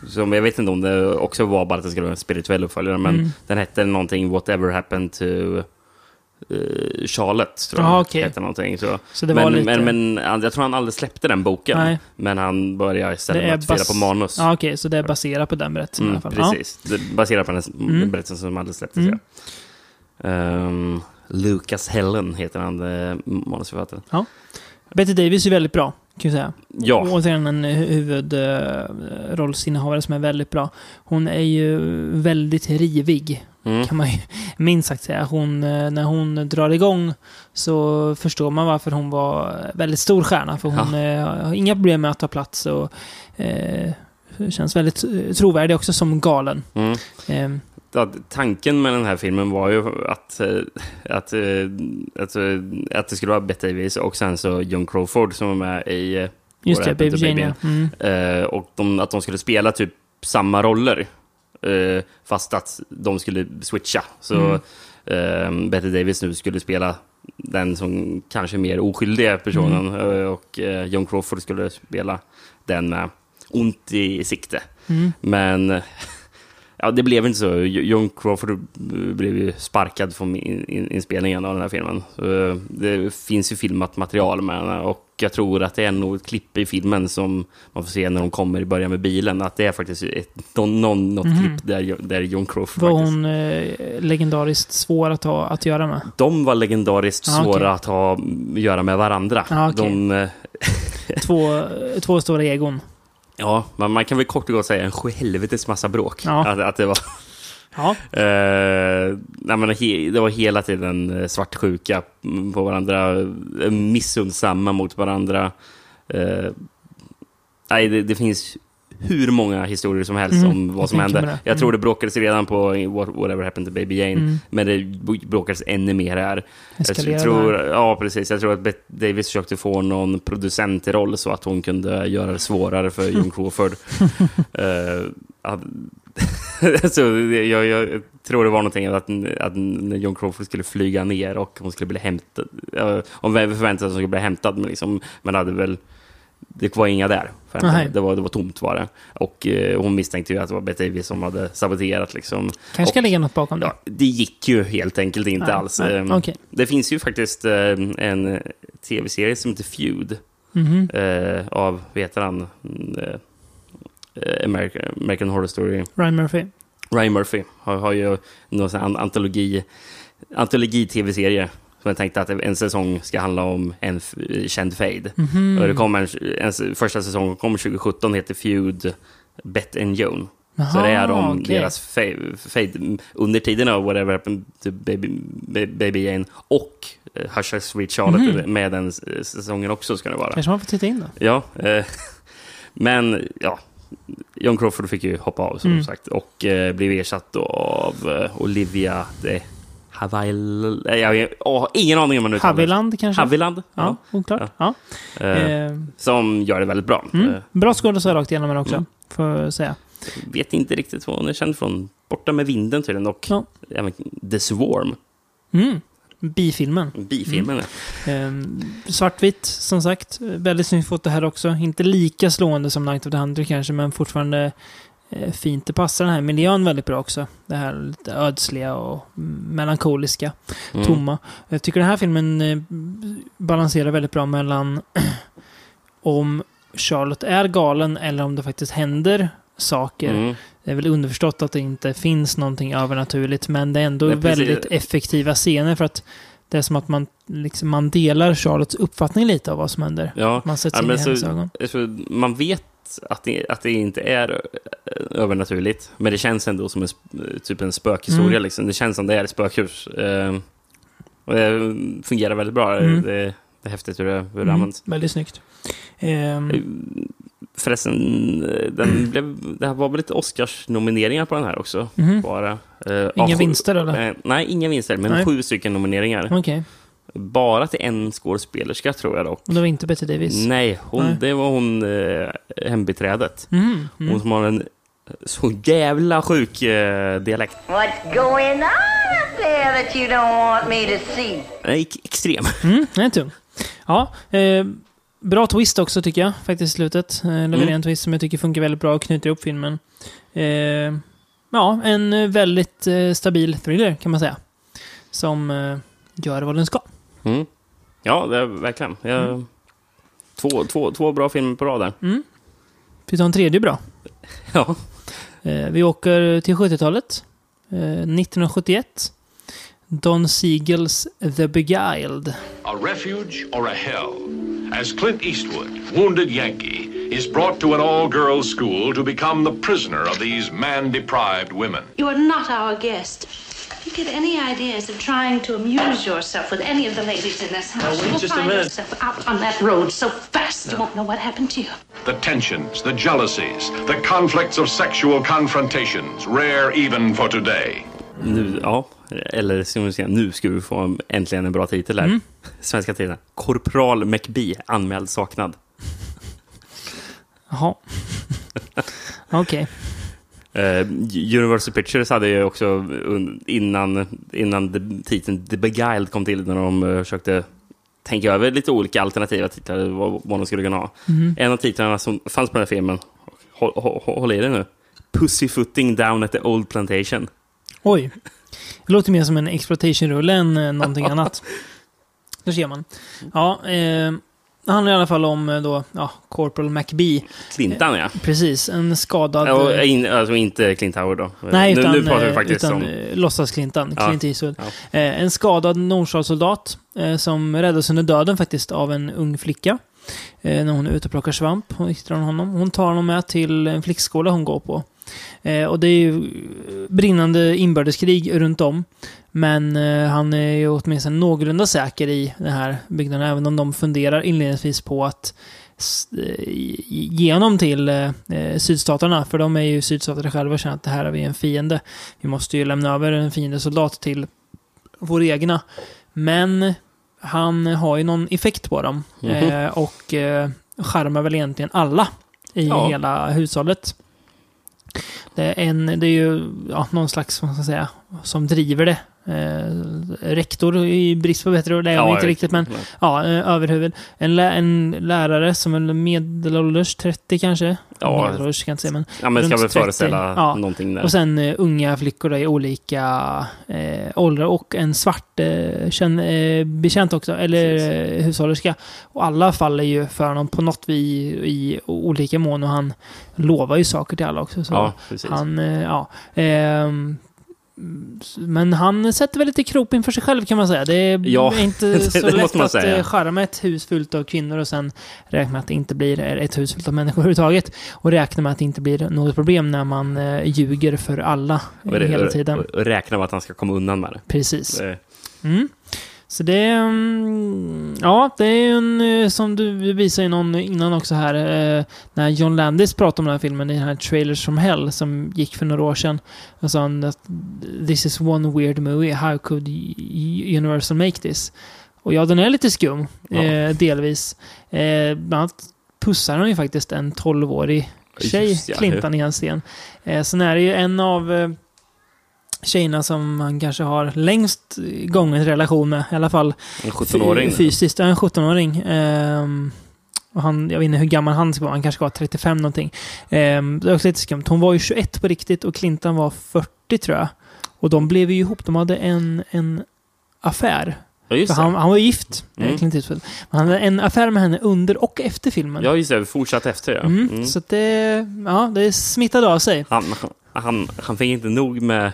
som jag vet inte om det också var bara att det skulle vara en spirituell uppföljare, men Mm. den hette någonting Whatever Happened to eh, Charlotte, tror jag. Ah, okej. Hette någonting, så. Så det men, var lite... men, men jag tror han aldrig släppte den boken. Nej. Men han började istället med att fira bas- på manus. Ja, okej, så det är baserat på den berättelsen i Mm, alla fall. Ja. precis. Det baserat på den Mm. berättelsen som aldrig släpptes. Mm. Ja. Ehm, Lucas Helen heter han, eh, manusförfattaren. Betty Davis är väldigt bra, kan jag säga. Ja. Återigen en huvudrollsinnehavare som är väldigt bra. Hon är ju väldigt rivig, Mm. kan man ju [laughs] minst sagt säga. Hon, eh, när hon drar igång så förstår man varför hon var väldigt stor stjärna. För hon eh, har inga problem med att ta plats och eh, känns väldigt eh, trovärdig också som galen. Mm. Eh, Ja, tanken med den här filmen var ju att, eh, att, eh, att, eh, att det skulle vara Bette Davis och sen så John Crawford som var med i just det, Baby Jane, ja. Mm. Och de, att de skulle spela typ samma roller. Fast att de skulle switcha. Så eh, Bette Davis nu skulle spela den som kanske mer oskyldiga personen. eh, och John Crawford skulle spela den med ont i sikte. Mm. Men ja, det blev inte så. John Crawford blev ju sparkad från in, in, inspelningen av den här filmen. Så, eh, det finns ju filmat material med henne och jag tror att det är nog ett klipp i filmen som man får se när de kommer i början med bilen. Att det är faktiskt ett, någon, något Mhm. klipp där, där John Crawford Var faktiskt... hon eh, legendariskt svår att ha att göra med? De var legendariskt Ah, svåra att ha att göra med varandra. Ah, okej. De, eh, Två, [laughs] två stora egon. Ja, man, man kan väl kort och gott säga en sjuhelvetes massa bråk. Ja. Att, att det var... Ja. [laughs] Eh, nej, men he, det var hela tiden eh, svartsjuka på varandra, eh, missundsamma mot varandra. Eh, nej, det, det finns hur många historier som helst Mm, om vad som hände. Jag tror Mm. det bråkades redan på What- Whatever Happened to Baby Jane, Mm. men det bråkades ännu mer här. Jag tror, ja, precis. Jag tror att Bette Davis försökte få någon producent i roll så att hon kunde göra det svårare för John Crawford. [laughs] Eh, att- [laughs] så det- jag, jag tror det var någonting att, att när John Crawford skulle flyga ner och hon skulle bli hämtad. Ja, Hon förväntade sig att hon skulle bli hämtad, men, liksom, men hade väl... Det var inga där. Det, var, det var tomt var det. Och eh, hon misstänkte ju att det var Bette Davis som hade saboterat. Liksom. Kanske ska ligga något bakom det. Ja, det gick ju helt enkelt inte Nej, alls. nej, Ehm, okej. Det finns ju faktiskt eh, en eh, tv-serie som heter Feud. Mhm. eh, av, vad heter han? Mm, eh, American, American Horror Story. Ryan Murphy. Ryan Murphy har, har ju någon sån här an- antologi, antologi-tv-serie. Som jag tänkte att en säsong ska handla om en känd fade. Mhm. Och det kom en, en, första säsongen kom 2017, heter Feud Bet and Joan. så Jaha, det är om okej. deras fa- fade under tiden av Whatever Happened to Baby, Ba- Baby Jane och uh, Hush Hush Sweet Charlotte Mhm. med den s- säsongen också ska det vara. Kanske man får titta in då. Ja, eh, [laughs] men ja, John Crawford fick ju hoppa av som Mm. sagt och eh, blev ersatt av eh, Olivia de Havilland. Jag, jag, jag har ingen aning om man uttalar det. Haviland kanske? Haviland. Ja, oklart. Ja. Ja. Eh, Eh, som gör det väldigt bra. mm. Eh, Bra skådespelare rakt igenom henne också, Mm. får jag säga. vet inte riktigt vad hon är känd från. Borta med vinden tydligen och Ja. även The Swarm, Mm. Bifilmen. bifilmen. Eh, svartvitt, som sagt. Väldigt snyggt foto här också. Inte lika slående som Night of the Hunter kanske, men fortfarande fint. Det passar den här miljön väldigt bra också. Det här lite ödsliga och melankoliska, Mm. tomma. Jag tycker den här filmen eh, balanserar väldigt bra mellan [clears throat] om Charlotte är galen eller om det faktiskt händer saker. Mm. Det är väl underförstått att det inte finns någonting övernaturligt, men det är ändå precis. väldigt effektiva scener för att det är som att man, liksom, man delar Charlottes uppfattning lite av vad som händer. Ja, Man sätter Ja, in i hennes ögon. man vet att det, att det inte är eh, övernaturligt, men det känns ändå som en, typ en spökhistoria. Mm. Liksom. Det känns som det är ett spökhus. Eh, och det fungerar väldigt bra. Mm. Det, det är häftigt hur det, hur det Mm, används. väldigt snyggt. Eh, Förresten, eh, den blev, det här var väl lite Oscars-nomineringar på den här också? mhm. Bara. Eh, Inga vinster eller? nej, inga vinster, men Nej. sju stycken nomineringar. Okej. Bara till en skådespelerska tror jag dock. Och det var inte Betty Davis? Nej, hon, Nej. det var hon eh, hembiträdet. Hon mm. som har en så jävla sjuk eh, dialekt. What's going on up there that you don't want me to see? Nej, ex- extrem. [laughs] Mm, den är tung. Ja, eh, bra twist också tycker jag, faktiskt i slutet. Eh, levererar Mm. en twist som jag tycker funkar väldigt bra och knyter upp filmen. Eh, ja, en väldigt eh, stabil thriller kan man säga. Som eh, gör vad den ska. Mm. Ja, det är, verkligen. Jag, Mm. två, två, två bra filmer på rad där. Mm. Vi tar en tredje bra. [laughs] Ja. Eh, vi åker till 70-talet. Eh, 1971. Don Siegels The Beguiled. A refuge or a hell? As Clint Eastwood, wounded Yankee, is brought to an all girls school to become the prisoner of these man deprived women. You are not our guest. You get any ideas of trying to amuse yourself with any of the ladies in this house, wait you will just a find minute. yourself out on that road so fast you won't know what happened to you. The tensions, the jealousies, the conflicts of sexual confrontations, rare even for today. Nu, ja. Eller nu ska vi få en- äntligen en bra titel här. Mm. [laughs] Svenska titeln. Korpral McBee, anmäld saknad. Jaha. [laughs] Okej. Eh, Universal Pictures hade ju också innan, innan titeln The Beguiled kom till, när de uh, försökte tänka över lite olika alternativa titlar, vad, vad de skulle kunna ha. Mhm. En av titlarna som fanns på den här filmen, håll, håll, håll i det nu, Pussyfooting down at the old plantation. Oj. Det låter mer som en exploitation-rulle än eh, någonting [laughs] annat. Där ser man. Ja, eh, det handlar i alla fall om eh, då, ja, Corporal McBee. Clintan, ja. Precis, en skadad... Och, eh, in, alltså inte Clint Howard då. Nej, nu, utan, nu pratar vi eh, faktiskt utan om... eh, låtsas-Clintan, Ja. Clint Eastwood. Ja. Eh, en skadad Nordstatssoldat eh, som räddas under döden faktiskt av en ung flicka. Eh, när hon är ute och plockar svamp. Hon hittar honom. Hon tar honom med till en flickskola hon går på. Eh, och det är ju brinnande inbördeskrig runt om. Men eh, han är ju åtminstone någorlunda säker i den här byggnaden. Även om de funderar inledningsvis på att eh, ge honom till eh, eh, sydstaterna. För de är ju sydstater själva och känner att det här är vi en fiende. Vi måste ju lämna över en fiendesoldat till vår egna. Men han har ju någon effekt på dem. Mhm. Eh, och eh, charmar väl egentligen alla i Ja. hela hushållet. Det är, en, det är ju ja, någon slags, vad ska jag säga, som driver det. Eh, rektor i brist på bättre ord, det är Ja, inte riktigt, men nej. ja, eh, överhuvud. En, lä, en lärare som är medelålders, 30 kanske? Ja. Medelålders kan jag inte säga, men Ja, men ska väl 30. föreställa Ja. någonting där. Och sen eh, unga flickor i olika eh, åldrar och en svart eh, känn, bekänt också, eller eh, hushållerska. Och alla faller ju för honom på något vis i olika mån och han lovar ju saker till alla också. Så Ja, precis. han, ja. Ehm, men han sätter väl lite krokben för sig själv kan man säga. Det är Ja, [laughs] inte det- så det lätt att säga. eh, charma ett hus fullt av kvinnor och sen räkna med att det inte blir ett hus fullt av människor överhuvudtaget. Och räkna med att det inte blir något problem när man eh, ljuger för alla Och det- hela tiden. Och, och räkna med att han ska komma undan med det. Precis. Mm. Så det är... mm, Ja, det är en... eh, Som du visade ju någon innan också här. eh, När John Landis pratade om den här filmen, i den här Trailers from Hell, som gick för några år sedan. Och sa han att this is one weird movie, how could Universal make this? Och ja, den är lite skum, Ja. eh, delvis. Eh, bland annat pussar han ju faktiskt en 12-årig tjej, Just ja, Clinton, i en scen. Eh, sen är det ju en av tjejerna som han kanske har längst gången relation med, i alla fall En 17-åring. fy- fysiskt. Ja, en 17-åring. Ehm, och han, jag vet inte hur gammal han ska vara, han kanske var 35 någonting. Ehm, det är också lite skumt. Hon var ju 21 på riktigt och Clinton var 40 tror jag. Och de blev ju ihop, de hade en, en affär. Ja, just han, han var gift, Mm. Clint Eastwood. Men han hade en affär med henne under och efter filmen. Ja, just det. Fortsatt efter, ja. Mm, Mm. Så det, ja, det smittade av sig. Han, han, han fick inte nog med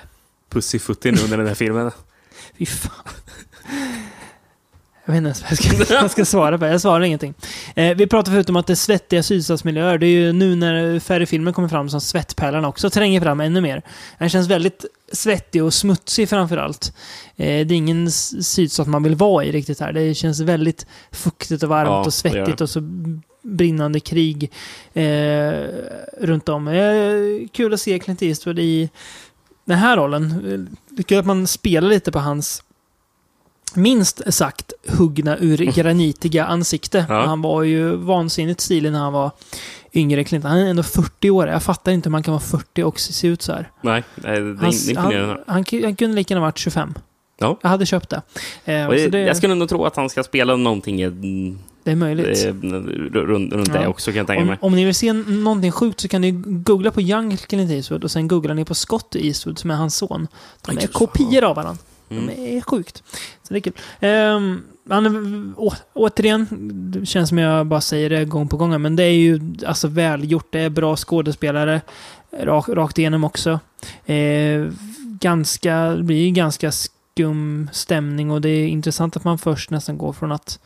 Pussyfootin under den här filmen. [laughs] Fy fan. Jag vet inte ens vad jag ska, [laughs] vad jag ska svara på. Jag svarar ingenting. Eh, vi pratade förut om att det är svettiga sydstatsmiljöer. Det är ju nu när färre filmer kommer fram som svettpärlan också tränger fram ännu mer. Den känns väldigt svettig och smutsig framför allt. Eh, det är ingen sydstat man vill vara i riktigt här. Det känns väldigt fuktigt och varmt Ja, och svettigt och så brinnande krig eh, runt om. Eh, kul att se Clint Eastwood i den här rollen. Det kul att man spelar lite på hans minst sagt huggna ur granitiga ansikte. Ja. Han var ju vansinnigt stilig när han var yngre Clinton. Han är ändå 40 år. Jag fattar inte hur man kan vara 40 och se ut så här. Nej, det är Hans- imponerande. han, han, ku- han kunde lika gärna varit 25. Ja. Jag hade köpt det. Eh, det, jag skulle nog tro att han ska spela någonting det är möjligt. eh, runt, runt det Ja. också, kan jag tänka Om, mig. om ni vill se någonting sjukt så kan ni googla på Young Clint Eastwood och sen googlar ni på Scott Eastwood som är hans son. De är kopior av varandra. Mm. De är sjukt. Så det är kul. Ehm, han å, återigen, det känns som jag bara säger det gång på gång, men det är ju alltså välgjort. Det är bra skådespelare rak, rakt igenom också. Eh, ganska, det blir ju ganska skum stämning och det är intressant att man först nästan går från att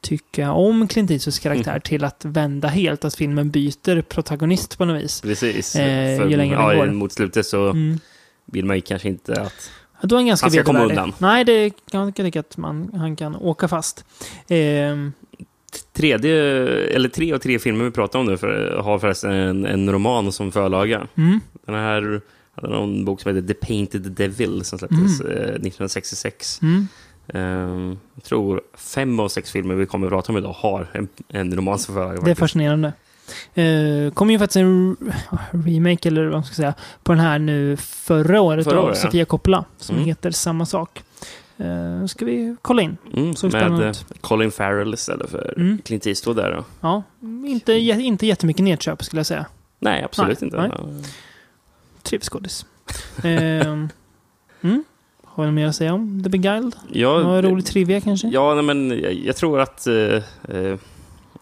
tycka om Clint Eastwoods karaktär Mm. till att vända helt, att filmen byter protagonist på något vis. Precis. Eh, För, ju längre ja, går. Mot slutet så Mm. vill man ju kanske inte att... Ja, Då är han ganska Han ska komma undan. Nej, det kan jag tycka att man, han kan åka fast. Ehm, Tredje, eller tre av tre filmer vi pratar om nu för, har förresten en, en roman som förlaga. mm. Den här hade någon bok som heter The Painted Devil som släpptes eh, 1966. Mm. Ehm, jag tror fem av sex filmer vi kommer att prata om idag har en, en roman som förlaga. Det är fascinerande. Uh, kom ju faktiskt en re- remake, eller vad man ska säga, på den här nu förra året Förra av året. Sofia Coppola, som Mm. heter samma sak. Uh, ska vi kolla in. Mm, spännande med eh, Colin Farrell istället för Mm. Clint Eastwood där då. Ja, inte, inte jättemycket nedköp skulle jag säga. Nej, absolut Nej, inte. nej. Trevlig skådis. Ehm, [laughs] mm. Har något mer att säga om The Beguiled? Ja, Någon rolig trivia kanske? Ja, men jag, jag tror att eh, eh,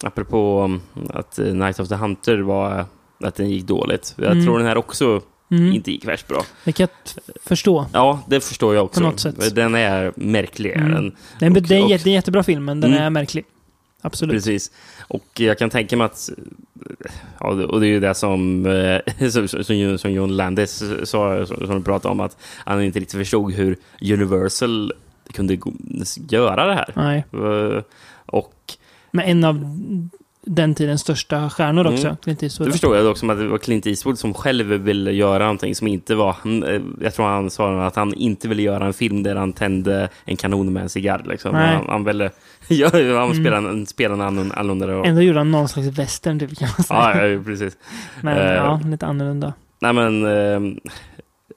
apropå um, att eh, Night of the Hunter var att den gick dåligt. Jag Mm. tror den här också Mm. inte gick värst bra. Det kan jag förstå. Ja, det förstår jag också. På något sätt. Den är märklig. är Mm. Den. Det är, en, Och- det är en och- jätte- det är en jättebra film, men den Mm. är märklig. Absolut. Precis. Och jag kan tänka mig att, ja, och det är ju det som, eh, [laughs] som, som, John Landis sa, som du pratade om, att han inte riktigt förstod hur Universal kunde göra det här. Nej. Eh, Och Men en av den tidens största stjärnor också. Mm. Clint Eastwood. Det förstår jag dock som att det var Clint Eastwood som själv ville göra någonting som inte var... Eh, jag tror han sa att han inte ville göra en film där han tände en kanon med en cigarr. Liksom. Han, han ville... [laughs] Ja, han Mm. spelade en, spelade en annorlunda roll. Ändå gjorde han någon slags western, typ, kan man säga. Ja, precis. [laughs] Men Eh, ja, lite annorlunda. nej men... eh,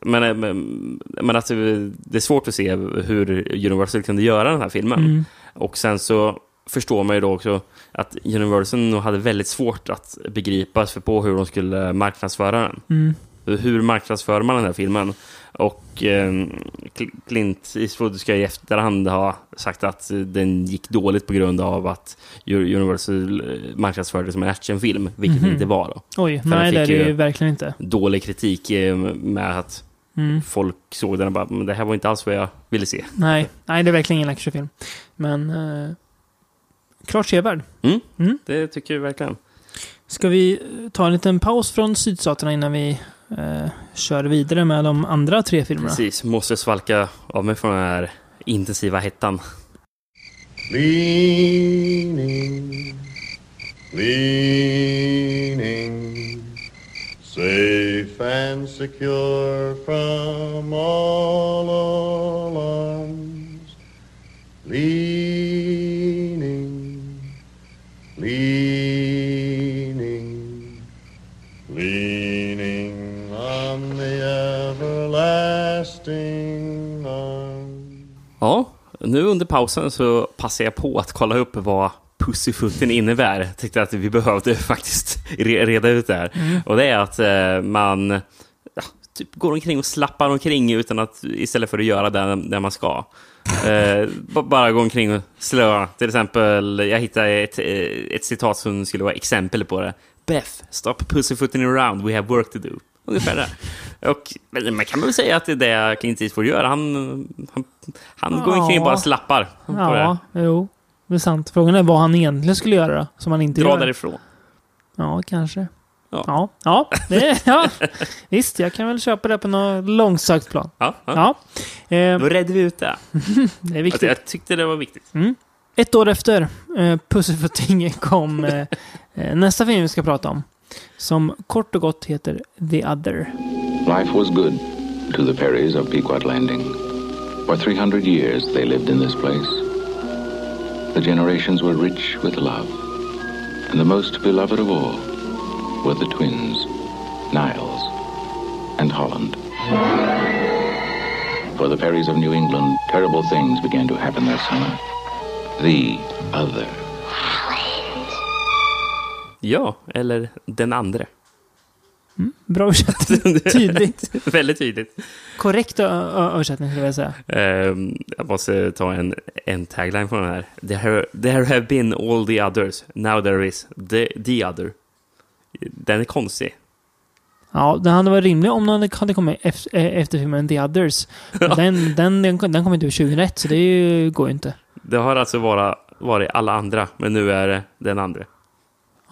Men, men, men alltså, det är svårt att se hur Universal kunde göra den här filmen. Mm. Och sen så förstår man ju då också att Universal nog hade väldigt svårt att begripa sig på hur de skulle marknadsföra den. Mm. Hur marknadsför man den här filmen? Och eh, Cl- Clint Eastwood ska i efterhand ha sagt att den gick dåligt på grund av att Universal eh, marknadsförde det som en actionfilm, vilket Mhm. det inte var. Då. Oj, För nej det är det ju verkligen inte. Dålig kritik eh, med att Mm. folk såg den och bara, men det här var inte alls vad jag ville se. Nej, nej, det är verkligen ingen actionfilm. Men eh, klart sevärd. Mm, Mm. Det tycker jag verkligen. Ska vi eh, ta en liten paus från sydstaterna innan vi eh, kör vidare med de andra tre filmerna? Precis, måste svalka av mig från den här intensiva hettan. Leaning, leaning, safe and secure from all alarms. Leaning, Ja, nu under pausen så passar jag på att kolla upp vad Pussyfooten innebär. Jag tyckte att vi behövde [laughs] faktiskt re- reda ut det här. Mm. Och det är att eh, man ja, typ går omkring och slappar omkring utan att, istället för att göra det där man ska. Eh, bara gå omkring och slöa. Till exempel, jag hittade ett, eh, ett citat som skulle vara exempel på det. Beth, stop pussyfooting around, we have work to do. Ungefär det. [laughs] Och man kan väl säga att det är det Clint Eastwood gör. Han, han, han går omkring och bara slappar. på det. Ja, jo. Det är sant. Frågan är vad han egentligen skulle göra som han inte Dra gör. därifrån. Ja, kanske. Ja. Ja, ja, det, ja. Visst, jag kan väl köpa det på något långsökt plan. Ja, ja. Ja. Eh, Då redde vi ut det. [laughs] det är Att viktigt. jag tyckte det var viktigt. Mm. Ett år efter eh, Pussyfooting kom eh, eh, nästa film vi ska prata om. Som kort och gott heter The Other. Life was good to the Perrys of Pequot Landing. For 300 years they lived in this place. The generations were rich with love. And the most beloved of all were the twins, Niles and Holland. For the Perrys of New England, terrible things began to happen that summer. The Other. Holland. Ja, eller den andra. Bra översättning. [laughs] Tydligt. Väldigt tydligt. Korrekt översättning skulle jag säga. Ehm, jag måste ta en, en tagline från den här. There, there have been all the others. Now there is the, the other. Den är konstig. Ja, den hade varit rimlig om den hade kommit eh, efter filmen The Others. [laughs] Men Den, den, den, den kom inte ut 2001, så det går ju inte. Det har alltså bara varit alla andra, men nu är det den andra.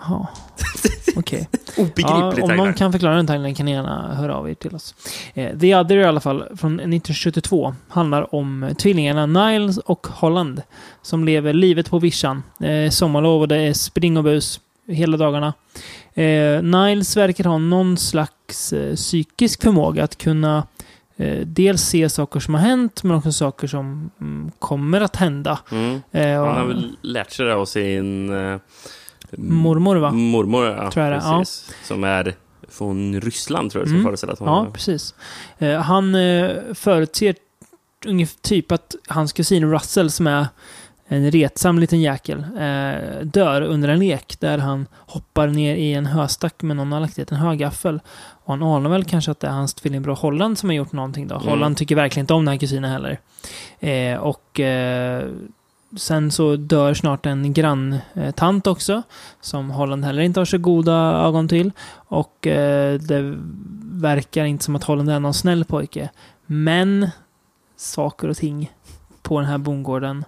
Ja. [laughs] Okej. Obegriplig Ja, om någon kan förklara den taglinen kan ni gärna höra av er till oss. Eh, The Other i alla fall, från 1972, handlar om tvillingarna Niles och Holland som lever livet på vischan. Eh, sommarlov och det är spring och bus hela dagarna. Eh, Niles verkar ha någon slags eh, psykisk förmåga att kunna eh, dels se saker som har hänt, men också saker som mm, kommer att hända. Mm. Han har väl lärt sig det av sin... Mormor, va? Mormor, ja. Tror jag det, ja. precis. Som är från Ryssland, tror jag, som Mm. föreställer att hon Ja, precis. Eh, han eh, förutser typ att hans kusin Russell, som är en retsam liten jäkel, eh, dör under en lek där han hoppar ner i en höstack med någon har lagt dit en högaffel. Och han anar väl kanske att det är hans tvillingbror Holland som har gjort någonting då. Mm. Holland tycker verkligen inte om den här kusinen heller. Eh, och eh, sen så dör snart en granntant också, som Holland heller inte har så goda ögon till. Och eh, det verkar inte som att Holland är någon snäll pojke. Men saker och ting på den här bondgården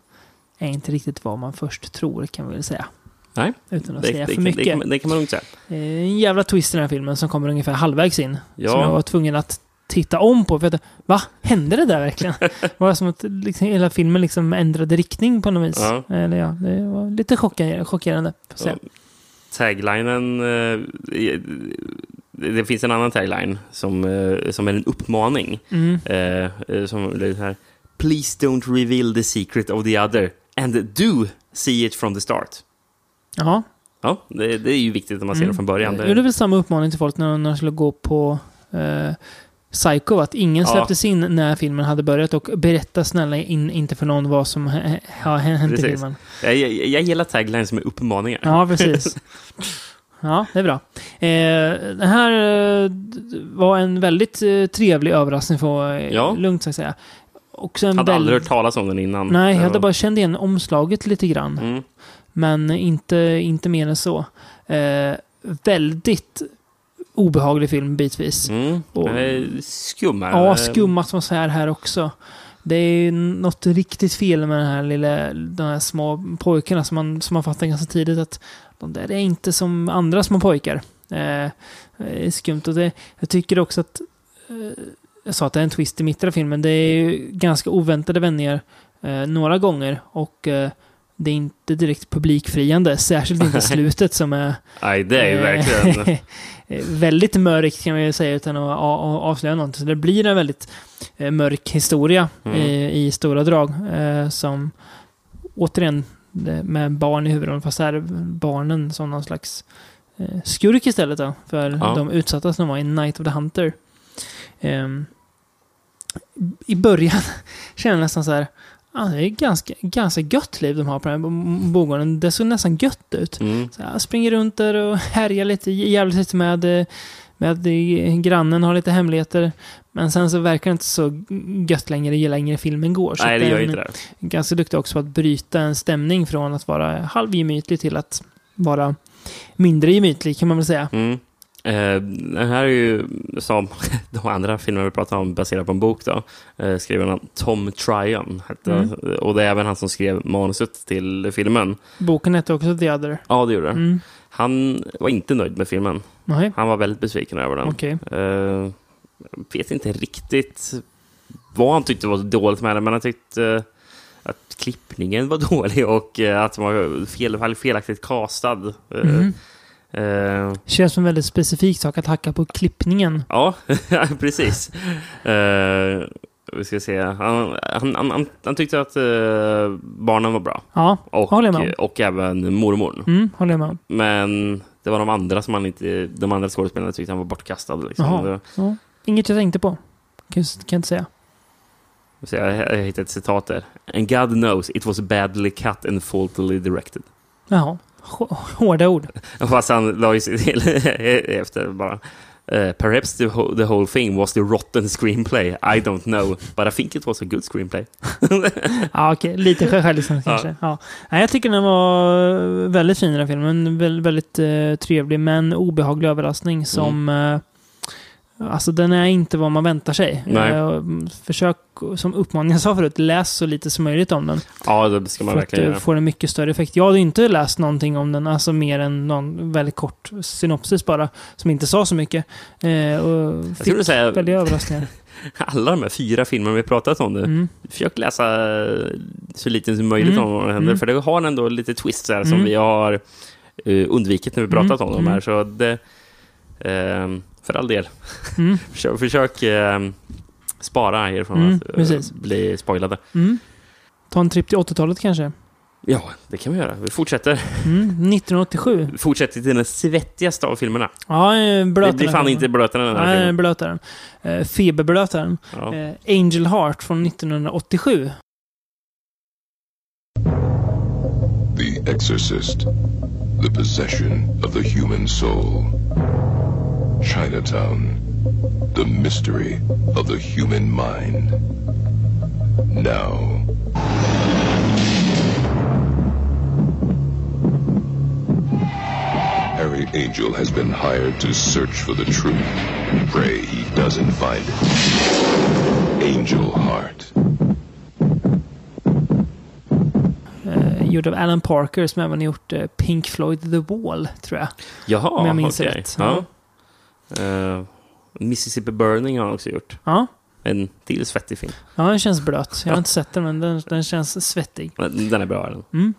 är inte riktigt vad man först tror, kan vi väl säga. Nej, Utan att det, säga det, för det, mycket. det, kan, det kan man lugnt säga. Eh, En jävla twist i den här filmen som kommer ungefär halvvägs in. Ja. Som jag var tvungen att titta om på. För att, va? Hände det där verkligen? [laughs] det var som att liksom, hela filmen liksom ändrade riktning på något vis. Ja. Eller ja, det var lite chockerande. chockerande. Ja. Taglinen... eh, det finns en annan tagline som, eh, som är en uppmaning. Mm. Eh, eh, som är så här. Please don't reveal the secret of the other and do see it from the start. Jaha. Ja, det, det är ju viktigt när man ser det från början. Jag gjorde väl samma uppmaning till folk när när de skulle gå på eh, Psycho, att ingen Ja. släpptes in när filmen hade börjat och berätta snälla in, inte för någon vad som ha- har hänt i Precis. filmen. Jag, jag, jag gillar taglines med uppmaningar. Ja, precis. [laughs] Ja, det är bra. Eh, det här eh, var en väldigt eh, trevlig överraskning får jag Ja. lugnt sagt säga. Också en hade aldrig hört talas om den innan. Nej, jag Ja. hade bara känt igen omslaget lite grann. Mm. Men inte, inte mer än så. Eh, väldigt obehaglig film bitvis. Mm. Och- Skum här. Ja, skum atmosfär här också. Det är något riktigt fel med den här lilla, de här små pojkarna som man, som man fattar ganska tidigt att de där är inte som andra små pojkar. Eh, eh, är skumt. Och det, jag tycker också att, eh, jag sa att det är en twist i mitten av filmen, det är ju ganska oväntade vändningar eh, några gånger och eh, det är inte direkt publikfriande, särskilt inte [laughs] slutet som är Nej, det är ju Eh, verkligen... [laughs] väldigt mörkt kan man ju säga utan att avslöja någonting. Så det blir en väldigt eh, mörk historia Mm. i, i stora drag. Eh, som återigen med barn i huvudrollen, fast här är barnen som någon slags eh, skurk istället då, för Ja. de utsatta som var i Night of the Hunter. Ehm, I början [laughs] känner jag nästan så här, ah, det är ganska, ganska gött liv de har på den här bo- bogården. Det såg nästan gött ut. Mm. Så jag springer runt där och härjar lite, jävligt lite med, med grannen, har lite hemligheter. Men sen så verkar det inte så gött längre ju längre filmen går. Så Nej, det gör inte det. är Ganska duktig också på att bryta en stämning från att vara halvgemytlig till att vara mindre gemytlig kan man väl säga. Mm. Eh, den här är ju, som [laughs] de andra filmer vi pratar om, baserad på en bok då. Eh, skriven av Tom Tryon. Hette, Mm. Och det är även han som skrev manuset till filmen. Boken hette också The Other. Ja, det gjorde det. Mm. Han var inte nöjd med filmen. Nej, Han var väldigt besviken över den. okej. Eh, jag vet inte riktigt vad han tyckte var dåligt med den, men han tyckte att klippningen var [laughs] dålig och eh, att den var fel, felaktigt castad. Eh, Mhm. Eh, Känns som en väldigt specifik sak att hacka på klippningen. Ja, [laughs] precis. Eh, vi ska se. Han, han, han, han, tyckte att eh, barnen var bra. Ja, Och, håller jag med om. och även mormor. Mm, håller jag med om. Men det var de andra som han inte... De andra skådespelarna tyckte han var bortkastad. Liksom. Jaha. Ja. Inget jag tänkte på. Kan, kan jag inte säga. Så jag, jag hittade ett citat där. And God knows it was badly cut and faultily directed. Jaha. Hå- Hårda ord. [laughs] Fast han la ju sig till [laughs] efter bara. eh, perhaps the, whole, the whole thing was the rotten screenplay. I don't know. But I think it was a good screenplay. [laughs] Ja, okej. Lite självlicens Ja. kanske. Ja. Nej, jag tycker den var väldigt fin den filmen. Väldigt, väldigt eh, trevlig, men obehaglig överraskning som... Eh, alltså, den är inte vad man väntar sig. Nej. Eh, försök, som uppmaning jag sa förut, läs så lite som möjligt om den. Ja, det ska man för att verkligen du göra. får en mycket större effekt. Jag hade inte läst någonting om den, alltså mer än någon väldigt kort synopsis bara, som inte sa så mycket. Eh, och fick skulle säga- väldiga överraskningar. [laughs] Alla de här fyra filmerna vi pratat om nu. Mm. Försök läsa eh, så lite som möjligt Mm. om vad som händer. Mm. För det har ändå lite twists här som Mm. vi har eh, undvikit när vi pratat Mm. om dem här. Mm. Så det, ehm, för all del. Mm. [laughs] försök försök ehm, spara er från Mm, att eh, precis. bli spoilade. Mm. Ta en tripp till 80-talet kanske. Ja, det kan vi göra. Vi fortsätter. Mm. 1987. Vi fortsätter till den svettigaste av filmerna. Ja, eh, Det blötaren. blir fan inte blötare än den här Nej, filmen. blötaren. Eh, feberblötaren. Ja. Eh, Angel Heart från 1987. The Exorcist, the possession of the human soul. Chinatown, the mystery of the human mind. Now. Harry Angel has been hired to search for the truth. Pray he doesn't find it. Angel Heart. Eh, gjord av Alan Parker som även har gjort eh, Pink Floyd The Wall, tror jag. Jaha, Om jag minns okej. rätt. Ja. Eh, Mississippi Burning har han också gjort. Ja. En till svettig film. Ja, den känns blöt. Jag har inte sett den, men den, den känns svettig. Den är bra. Den. Mm.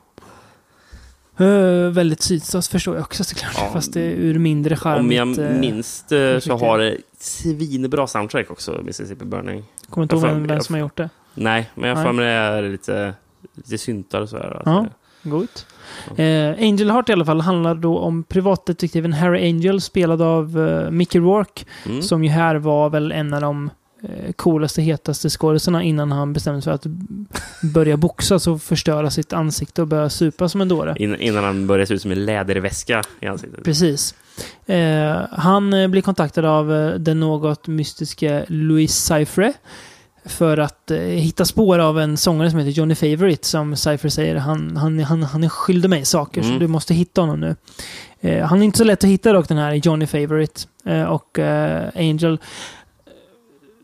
Eh, väldigt sydstats förstår jag också såklart. Ja. Fast det är ur mindre charmigt. Om jag eh, minns det så tycker har det svinbra soundtrack också, Mississippi Burning. Kommer inte ihåg vem, som har gjort det. Nej, men jag Nej. får mig det är lite, lite syntar och sådär. Ja. Det- Gott. Eh, Angel Heart i alla fall handlar då om privatdetektiven Harry Angel spelad av eh, Mickey Rourke. Mm. Som ju här var väl en av de eh, coolaste, hetaste skådisarna innan han bestämde sig för att börja boxas och förstöra sitt ansikte och börja supa som en dåre. In, innan han började se ut som en läderväska i ansiktet. Precis. Eh, han eh, blir kontaktad av eh, den något mystiska Louis Cypher för att eh, hitta spår av en sångare som heter Johnny Favorite som Cypher säger han, han, han, han är skyldig mig saker så Mm. du måste hitta honom nu. Eh, han är inte så lätt att hitta dock den här Johnny Favorite eh, och eh, Angel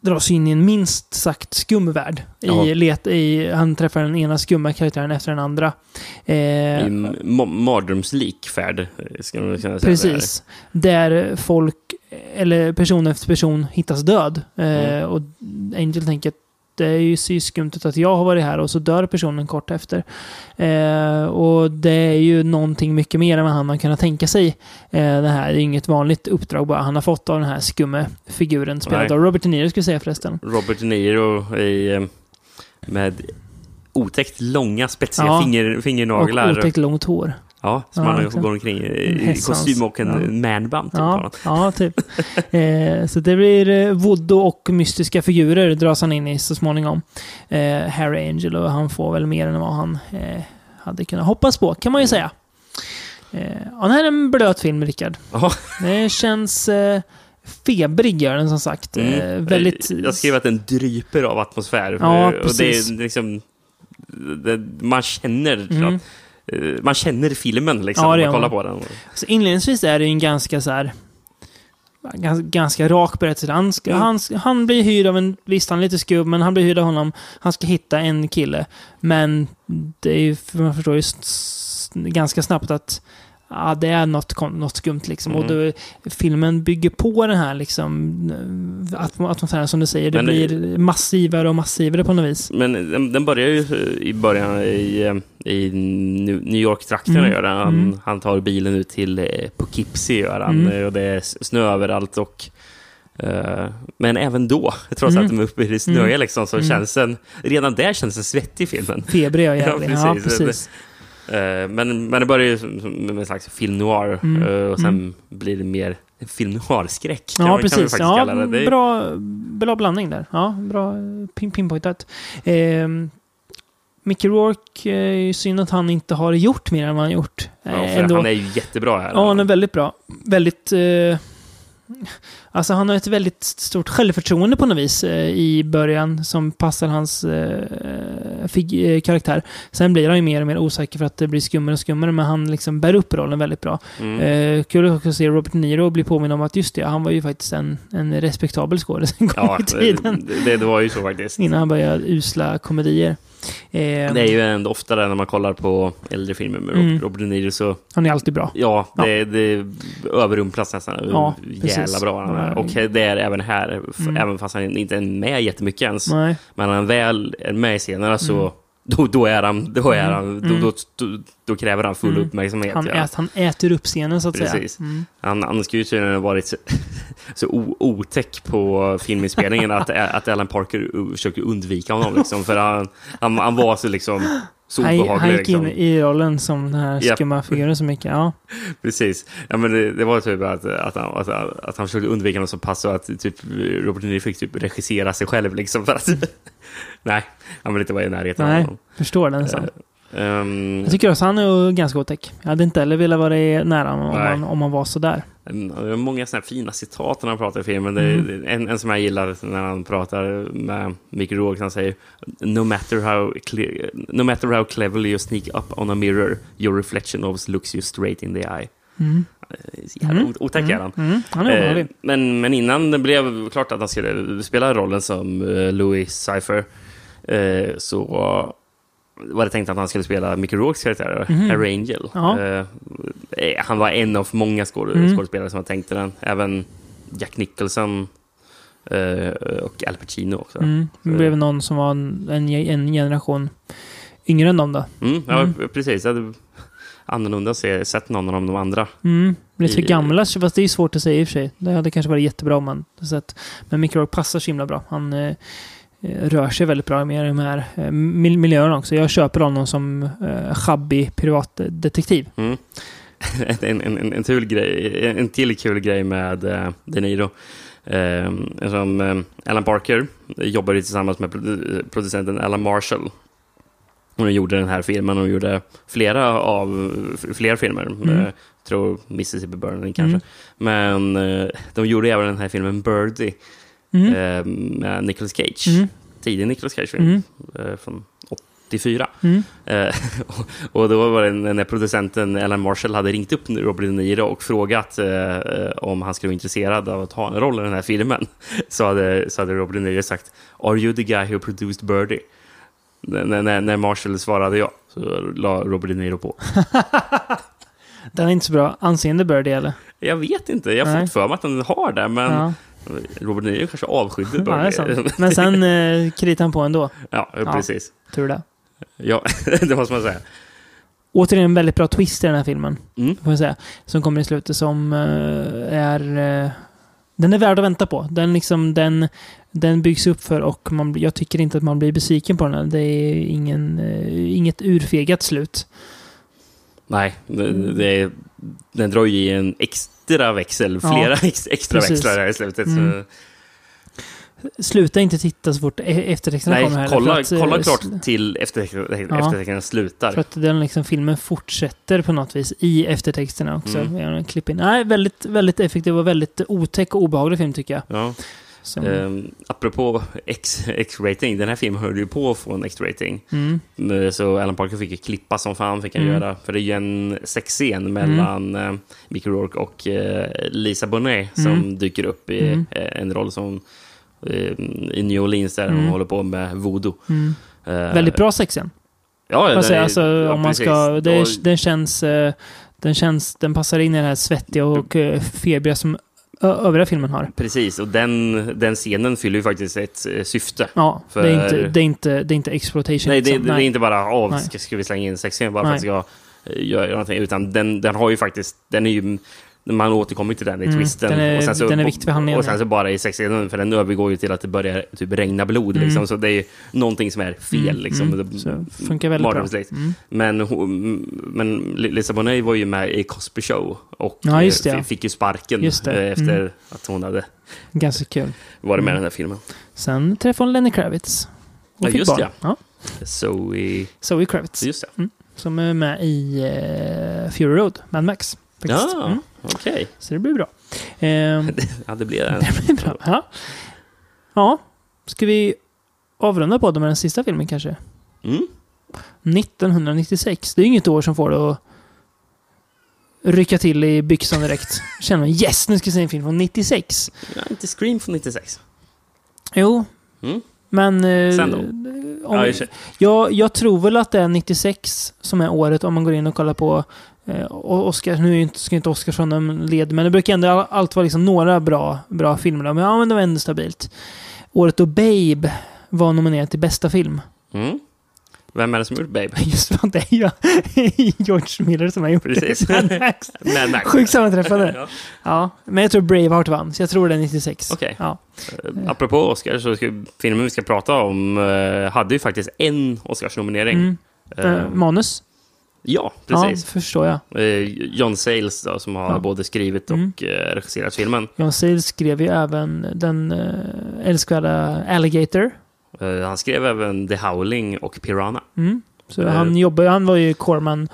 dras in i en minst sagt skum värld. I, let, i, han träffar den ena skumma karaktären efter den andra. Eh, I ma- mardrömslik färd, eh, ska man kunna säga. Precis. Där folk, eller person efter person, hittas död. Eh, Mm. och Angel tänker att det är ju ju skumt att jag har varit här och så dör personen kort efter. Eh, och det är ju någonting mycket mer än vad han har kunnat tänka sig. Eh, det här är inget vanligt uppdrag bara han har fått av den här skumme figuren spelad Nej. av Robert De Niro skulle jag säga förresten. Robert De Niro i, eh, med otäckt långa spetsiga Ja. finger, fingernaglar. Och otäckt långt hår. Ja, som Ja, han exakt. går omkring i, kostym och en Ja. manband. Typ, Ja, ja, typ. [laughs] eh, så det blir eh, voodoo och mystiska figurer dras han in i så småningom. Eh, Harry Angel och han får väl mer än vad han eh, hade kunnat hoppas på, kan man ju säga. Eh, ja, det här är en blöt film, Rickard. Ja. Det känns eh, febrig, gör den som sagt. Eh, Mm. väldigt... Jag skrev att den dryper av atmosfär. Ja, och det precis. är liksom... Det, man känner Mm. att, eh, man känner filmen liksom, Ja, när man kollar på den. Så inledningsvis är det en ganska så här ganska, ganska rak berättelse. Han, ska, Mm. han, han blir hyrd av en, visst han är lite skum, men han blir hyrd av honom. Han ska hitta en kille. Men det är ju, man förstår ju ganska snabbt att ja, det är något, något skumt liksom. Och Mm. då, filmen bygger på den här liksom eh, atmo- atmosfären som du säger. Det det- blir massivare och massivare på något vis. Men den, den börjar ju i början i, eh, i New York-trakten. Mm. Han. Mm. han tar bilen ut till eh, Poughkeepsie. Gör han, Mm. eh, och det är snö överallt. Och, eh, men även då, trots Mm. att de är uppe i det snöiga, Mm. liksom, så Mm. känns den... Redan där känns den svettig i filmen. Febrig och [laughs] jävlig. Ja, precis. Eh, Men, men det börjar ju med en slags film noir Mm. eh, och sen Mm. blir det mer film noir-skräck. Ja, precis. Ja, det. Bra, bra blandning där. Ja, bra pin pinpointat. Eh, Mickey Rourke, eh, synd att han inte har gjort mer än vad han gjort. Ja, Eh, för han är ju jättebra här. Ja, han är väldigt bra. Väldigt... Eh, alltså han har ett väldigt stort självförtroende på något vis eh, i början som passar hans eh, eh, karaktär. Sen blir han ju mer och mer osäker för att det blir skummare och skummare, men han liksom bär upp rollen väldigt bra. Mm. Eh, kul också att se Robert Niro bli påminn om att just det, han var ju faktiskt en, en respektabel skådis en gång Ja, i tiden. det, det var ju så faktiskt. Innan han började usla komedier. Eh, Det är ju ändå oftare när man kollar på äldre filmer med Mm. Robert, De Niro så... Han är alltid bra. Ja, det, det överrumplas nästan. Ja, Jävla bra han är. Och det är även här, Mm. även fast han inte är med jättemycket ens. Nej. Men när han väl är med i scenerna så... Mm. Då, då är han... Då, är Mm. han då, Mm. då, då, då kräver han full Mm. uppmärksamhet. Han, ja. ät, han äter upp scenen så att Precis. säga. Mm. Han, han skulle ju tydligen ha varit [laughs] så, så otäck på filminspelningen att, [laughs] att Alan Parker försökte undvika honom. Liksom, för han, han, han var så liksom [laughs] så Han, obehaglig. han gick liksom. in i rollen som den här Japp. skumma figuren så mycket. Ja. [laughs] Precis. Ja, men det, det var typ att, att, han, att, att han försökte undvika honom så pass att typ, Robert De Niro fick typ regissera sig själv. Liksom, för att, [laughs] nej, han ville inte vara i närheten av Nej, honom. förstår den. Så. Ehm, Jag tycker också han är ganska otäck. Jag hade inte heller velat vara nära honom om man, om man var så där. Det är många här fina citat när han pratar i filmen. Det Mm. en, en som jag gillar när han pratar med Mickey Rourke. Han säger no matter, how cle- no matter how cleverly you sneak up on a mirror your reflection always looks you straight in the eye. Mm. Jävla Mm. otäck är han. Mm. Mm. Han är obehaglig. men, men innan det blev klart att han skulle spela rollen som eh, Louis Cypher eh, så var det tänkt att han skulle spela Mickey Rourkes karaktär, Mhm. Harry Angel. Eh, han var en av många Mm. skådespelare som var tänkte den. Även Jack Nicholson eh, och Al Pacino också. Mm. Det blev någon som var en, en, en generation yngre än dem då. Mm, ja, Mm. precis. Jag hade annorlunda se, sett någon av de andra. Mm. Lite I- gamla, fast det är svårt att säga i och för sig. Det hade kanske varit jättebra om man sett. Men Mickey Rourke passar så himla bra. Han, rör sig väldigt bra med de här eh, mil- miljöerna också. Jag köper honom som eh, sjabbig privatdetektiv. Mm. [laughs] en, en, en, en, till grej, en till kul grej med De Niro. Eh, som, eh, Alan Parker jobbade tillsammans med produ- producenten Alan Marshall. De gjorde den här filmen och gjorde flera av fler filmer. Mm. Eh, tror Mississippi Burning kanske. Mm. Men eh, de gjorde även den här filmen Birdie Mm. eh, med Nicolas Cage. Mm. Tidig Nicolas Cage-film Mm. eh, från 84. Mm. Eh, [laughs] och, då var det när producenten Alan Marshall hade ringt upp Robert De Niro och frågat om han skulle vara intresserad av att ha en roll i den här filmen. [laughs] Så hade, så hade Robert De Niro sagt Are you the guy who produced Birdie? När, när, när Marshall svarade ja, så la Robert De Niro på. [laughs] Den är inte så bra. Anseende Birdie eller? Jag vet inte, jag har fått för mig att den har det, men Ja. Robert Niro kanske avskydde Ja, det är Birdie. sant. Men sen [laughs] eh, kritar han på ändå. Ja, precis. Tur det. Ja, [laughs] det måste man säga. Återigen en väldigt bra twist i den här filmen. Mm. Får jag säga. Som kommer i slutet som eh, är... eh, den är värd att vänta på. Den, liksom, den, den byggs upp för och man, jag tycker inte att man blir besviken på den. Det är ingen, eh, inget urfegat slut. Nej, det, det är, den drar ju i en extra växel, Ja, flera ex, extra precis. växlar här i slutet. Mm. Så, Sluta inte titta så fort e- eftertexterna nej, kommer här. kolla, att, eh, kolla klart till efter, eftertexterna slutar. För att den liksom, filmen fortsätter på något vis i eftertexterna också. Mm. Klipp in. Nej, väldigt, väldigt effektiv och väldigt otäck och obehaglig film tycker jag. Ja. Som- Um, apropå X-rating, den här filmen höll ju på att få en X-rating. Mm. Men Så Alan Parker fick ju klippa som fan, fick han Mm. göra. För det är ju en sexscen mellan mm. Mickey Rourke och eh, Lisa Bonet som Mm. dyker upp i Mm. eh, en roll som eh, i New Orleans där Mm. hon håller på med voodoo. Mm. Eh, Väldigt bra sexscen. Ja, den säga. Alltså, ja, om man ska, det, den känns... eh, Den känns... Den passar in i det här svettiga och febriga som övriga filmen har. Precis, och den, den scenen fyller ju faktiskt ett eh, syfte. Ja, För- det, är inte, det, är inte, det är inte exploitation. Nej, det, liksom. det är inte bara av Nej. ska, ska vi slänga in sexscen bara för Nej. att det ska eh, göra någonting. Utan den, den har ju faktiskt, den är ju, man återkommer till den i Mm, twisten. den är- och sen så, den är viktig för handlingen, Och sen så bara i sexscenen, för den övergår ju till att det börjar typ regna blod. Mm. Liksom, så det är ju någonting som är fel. Mm, Liksom. mm. Det- Så funkar väldigt bra. Mm. Men, men Lisa Bonet var ju med i Cosby Show och Ja, det, eh, ja. fick ju sparken Just det. eh, efter Mm. att hon hade Ganska kul. varit med i Mm. den här filmen. Sen träffade hon Lenny Kravitz. Och Ja, fick just barn. ja. ja. Zoe... Zoe Kravitz. Just det. Som är med i uh, Fury Road, Mad Max. Faktiskt. Ja, Mm. okej. Så det blir bra. Ehm, [laughs] Ja, det blir det. [laughs] det blir bra. Ja. ja. Ska vi avrunda podden med den sista filmen kanske? Mm. 1996. Det är inget år som får det att rycka till i byxan direkt. [laughs] Känner man yes, nu ska jag se en film från 96. Ja, inte Scream från 96. Jo, Mm. men... eh, Sen då? Om, Ja, jag, jag tror väl att det är 96 som är året om man går in och kollar på eh, O- Oscar. Nu inte, ska inte Oscarsson led, men det brukar ändå all- alltid vara liksom några bra, bra filmer. där. Men ja, men det var ändå stabilt. Året då Babe var nominerad till bästa film. Mm. Vem är det som gjort Babe? [laughs] Just det, det är ju [laughs] George Miller som har gjort Precis. det. Mad Max. Mad Max. Sjukt sammanträffande. [laughs] Ja. ja. men jag tror Braveheart vann, så jag tror det är 96. Okej. Ja. Eh, Apropå Oscar, så ska, filmen vi ska prata om eh, hade ju faktiskt en Oscarsnominering. Mm. Eh, Eh, manus? Ja, Ja, precis. förstår jag. Eh, John Sayles då, som har Ja. både skrivit och Mm. eh, regisserat filmen. John Sayles skrev ju även den uh, älskvärda Alligator. Eh, han skrev även The Howling och Piranha. Mm. Så Eh. han jobbade, han var ju Corman,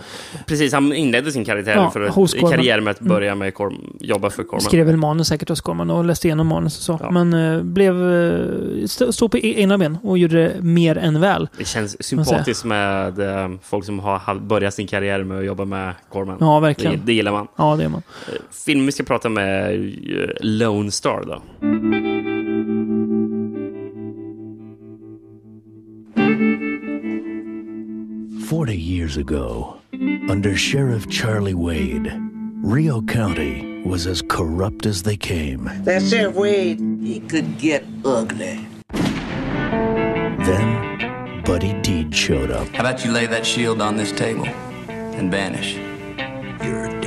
Precis, han inledde sin karaktär Ja, för att, karriär med att Mm. börja med Corm, jobba för Corman. skrev väl manus säkert hos Corman och läste igenom manus och så. Ja. Men uh, blev, uh, stod på e- egna ben och gjorde det mer än väl. Det känns sympatiskt med eh, folk som har börjat sin karriär med att jobba med Corman. Ja, verkligen. Det, det gillar man. Ja, det är man. Eh, Film vi ska prata med Lone Star då. Forty years ago, under Sheriff Charlie Wade, Rio County was as corrupt as they came. That Sheriff Wade, he could get ugly. Then, Buddy Deed showed up. How about you lay that shield on this table and vanish? You're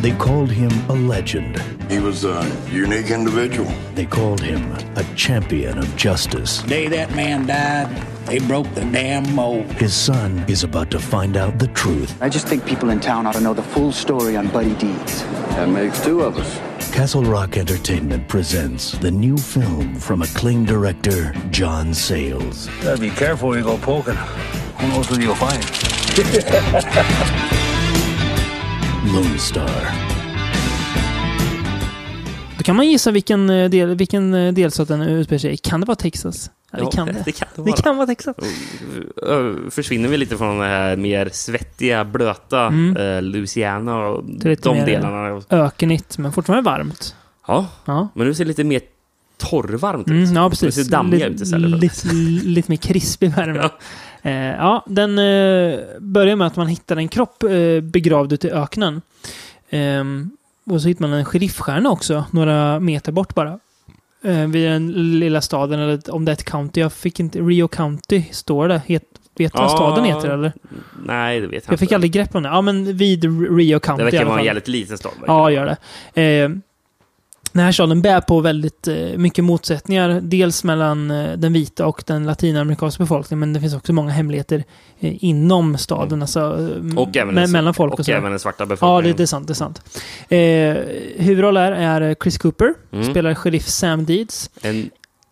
They called him a legend. He was a unique individual. They called him a champion of justice. The Day that man died, they broke the damn mold. His son is about to find out the truth. I just think people in town ought to know the full story on Buddy Deeds. That makes two of us. Castle Rock Entertainment presents the new film from acclaimed director John Sayles. Gotta be careful where you go poking. Who knows what you'll find? [laughs] Lone Star. Då kan man gissa vilken, eh, del, vilken eh, delstat den utspelar sig i. Kan det vara Texas? Ja, det Ja, kan [laughs] det. det kan det det vara. kan vara Texas. Ö, Försvinner vi lite från det här mer svettiga, blöta Mm. eh, Louisiana och Det är lite de mer delarna. ökenigt, men fortfarande varmt. Ja, Ja. men nu ser det lite mer torrvarmt ut. Mm, ja, Det precis. ser dammiga ut istället. För. Lite, lite mer krispig värme. [laughs] Ja. Eh, ja, den eh, börjar med att man hittar en kropp eh, begravd ute i öknen. Ehm, och så hittar man en sheriffstjärna också, några meter bort bara. Eh, vid den lilla staden, eller om det är ett county. Jag fick inte... Rio County står det. Het, vet du vad Ja. staden heter eller? Nej, det vet jag, Jag fick inte. aldrig grepp om det. Ja, men vid Rio County Det verkar vara en jävligt liten stad. Ja, det. gör det. Den här staden bär på väldigt eh, mycket motsättningar. Dels mellan eh, den vita och den latinamerikanska befolkningen. Men det finns också många hemligheter eh, inom staden. Alltså, eh, Och även, me- mellan folk och, och även den svarta Ja, befolkningen. det, det är sant. Det är sant. Eh, huvudroll är, är Chris Cooper. Mm. Spelar sheriff Sam Deeds. En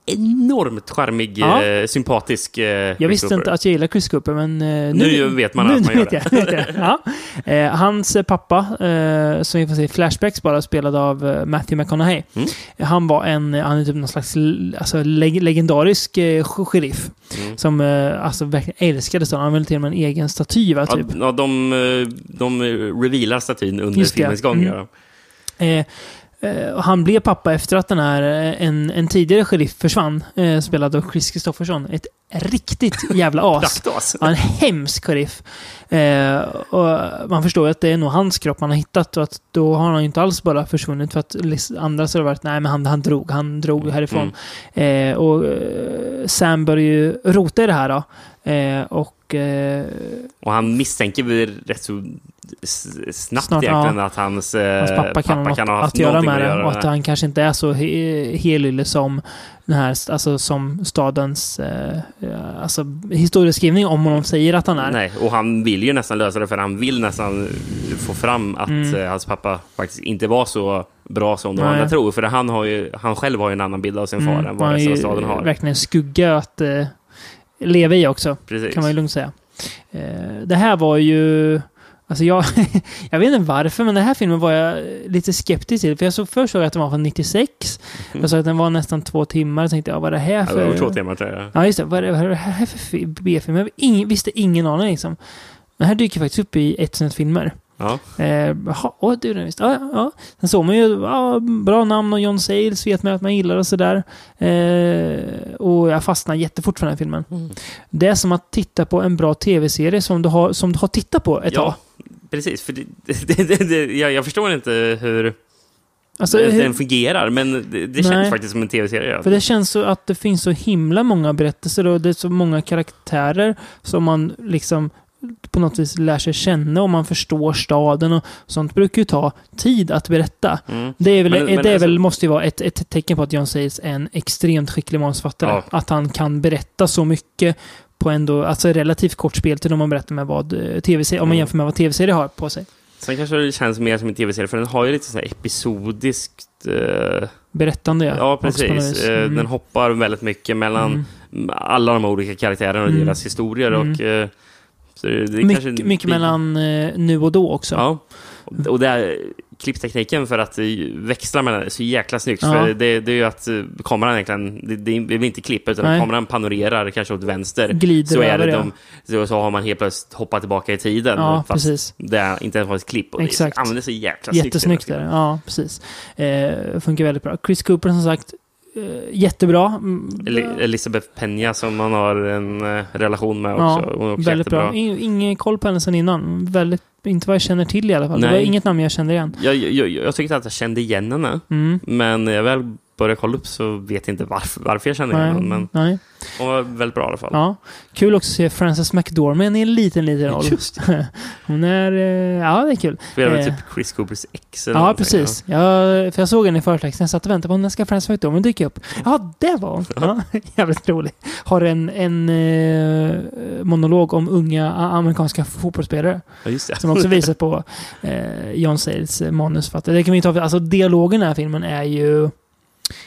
enormt charmig, Ja. eh, sympatisk eh, Jag visste inte att jag gillar Chris Cooper, men eh, Nu vet man nu, att man nu gör vet det. Jag, nu vet jag. Ja. [laughs] Eh, hans eh, pappa, eh, som vi får se Flashbacks bara, spelad av Matthew McConaughey. Mm. Han var en, han är typ någon slags alltså, leg legendarisk sheriff. Mm. Som alltså, verkligen älskade staden. Han ville till och med en egen staty, va, typ. ja, de, de revealar statyn under Just filmens gång. Mm. Eh, och han blev pappa efter att den här, eh, en, en tidigare sheriff försvann. Eh, spelad av Chris Kristoffersson. Ett riktigt [laughs] jävla as. Ja, en hemsk sheriff. Eh, och man förstår ju att det är nog hans kropp man har hittat och att då har han ju inte alls bara försvunnit för att andra så har det varit nej men han, han drog, han drog härifrån. Eh, och eh, Sam börjar ju rota i det här då. Eh, och eh, Och han misstänker väl rätt så snabbt, Snart, egentligen ja. att hans, eh, Hans pappa kan, ha, något ha haft att göra med det. Och att han kanske inte är så he helylle som den här, alltså som stadens eh, alltså, historieskrivning om honom säger att han är. Nej, och han vill ju nästan lösa det för han vill nästan få fram att Mm. eh, hans pappa faktiskt inte var så bra som de Nej. andra tror. För han, har ju, han själv har ju en annan bild av sin far än han vad resten av staden har. verkligen en skugga att eh, leva i också. Precis. Kan man ju lugnt säga. Eh, det här var ju... Alltså jag, [laughs] jag vet inte varför, men den här filmen var jag lite skeptisk till. För jag såg först såg jag att den var från 96. Jag såg att den var nästan två timmar. Jag tänkte, ja, vad är det här Ja, för... det var två timmar tror jag. Ja, just det. Vad är det, här för fi- B-film? Jag visste ingen aning liksom. Den här dyker faktiskt upp i ett sånt filmer. Ja. Eh, åh, du, det visst. Ja, ja. Sen såg man ju ja, bra namn och John Sayles vet man att man gillar och sådär. Eh, och jag fastnade jättefort för den här filmen. Mm. Det är som att titta på en bra tv-serie som du har, som du har tittat på ett tag. Ja, precis. För [laughs] det, det, det, jag, jag förstår inte hur Alltså, den hur- fungerar, men det, det Nej. känns faktiskt som en tv-serie. För det känns så att det finns så himla många berättelser och det är så många karaktärer som man liksom på något vis lär sig känna och man förstår staden och sånt brukar ju ta tid att berätta. Mm. Det, är väl, Men- men det är alltså- väl, måste ju vara ett, ett tecken på att John Sayles är en extremt skicklig manusförfattare. Ja. Att han kan berätta så mycket på ändå, alltså relativt kort speltid om man berättar med vad eh, tv-serie, om man Mm. jämför med vad tv-serier har på sig. Sen kanske det känns mer som en tv-serie, för den har ju lite så här episodiskt... Eh, Berättande ja. ja, precis. Eh, Mm. Den hoppar väldigt mycket mellan alla de olika karaktärerna och Mm. deras historier. Mm. Och, så det, det mycket, kanske mycket blir- mellan eh, nu och då också. Ja. Och- Och det är klipptekniken för att eh, växla mellan är så jäkla snyggt. Ja. För det, det är ju att eh, kameran egentligen, det, det blir inte klipp, utan Nej. kameran panorerar kanske åt vänster. Glider så, är det de, så, så har man helt plötsligt hoppat tillbaka i tiden. Ja, fast precis. det är inte ens var ett klipp. Och Exakt. Det använder så jäkla snyggt. Jättesnyggt är det. Ja, precis. Eh, funkar väldigt bra. Chris Cooper som sagt, jättebra. Mm, Eli- Elisabeth Peña som man har en eh, relation med Ja, också. Hon är också väldigt jättebra. bra. In, ingen koll på henne sedan innan. Väldigt, inte vad jag känner till i alla fall. Det var Nej. inget namn jag kände igen. Jag, jag, jag tyckte att jag kände igen henne, Mm. men jag väl börjar kolla upp så vet jag inte varför, varför jag känner Nej, igen honom. Men nej. hon var väldigt bra i alla fall. Ja. Kul också att se Frances McDormand i en liten, liten roll. Just [laughs] Hon är... eh, Ja, det är kul. Spelar väl Eh, typ Chris Coopers ex eller Ja, precis. Jag, för jag såg henne i förtexten. Jag satt och väntade på när ska Frances McDormand dyka upp. Ja, det var hon. Ja, [laughs] jävligt rolig. Har en, en eh, monolog om unga amerikanska fotbollsspelare. Ja, just det. Som också visar på eh, John Sayles eh, manusförfattare. Det kan vi ta, alltså dialogen i den här filmen är ju...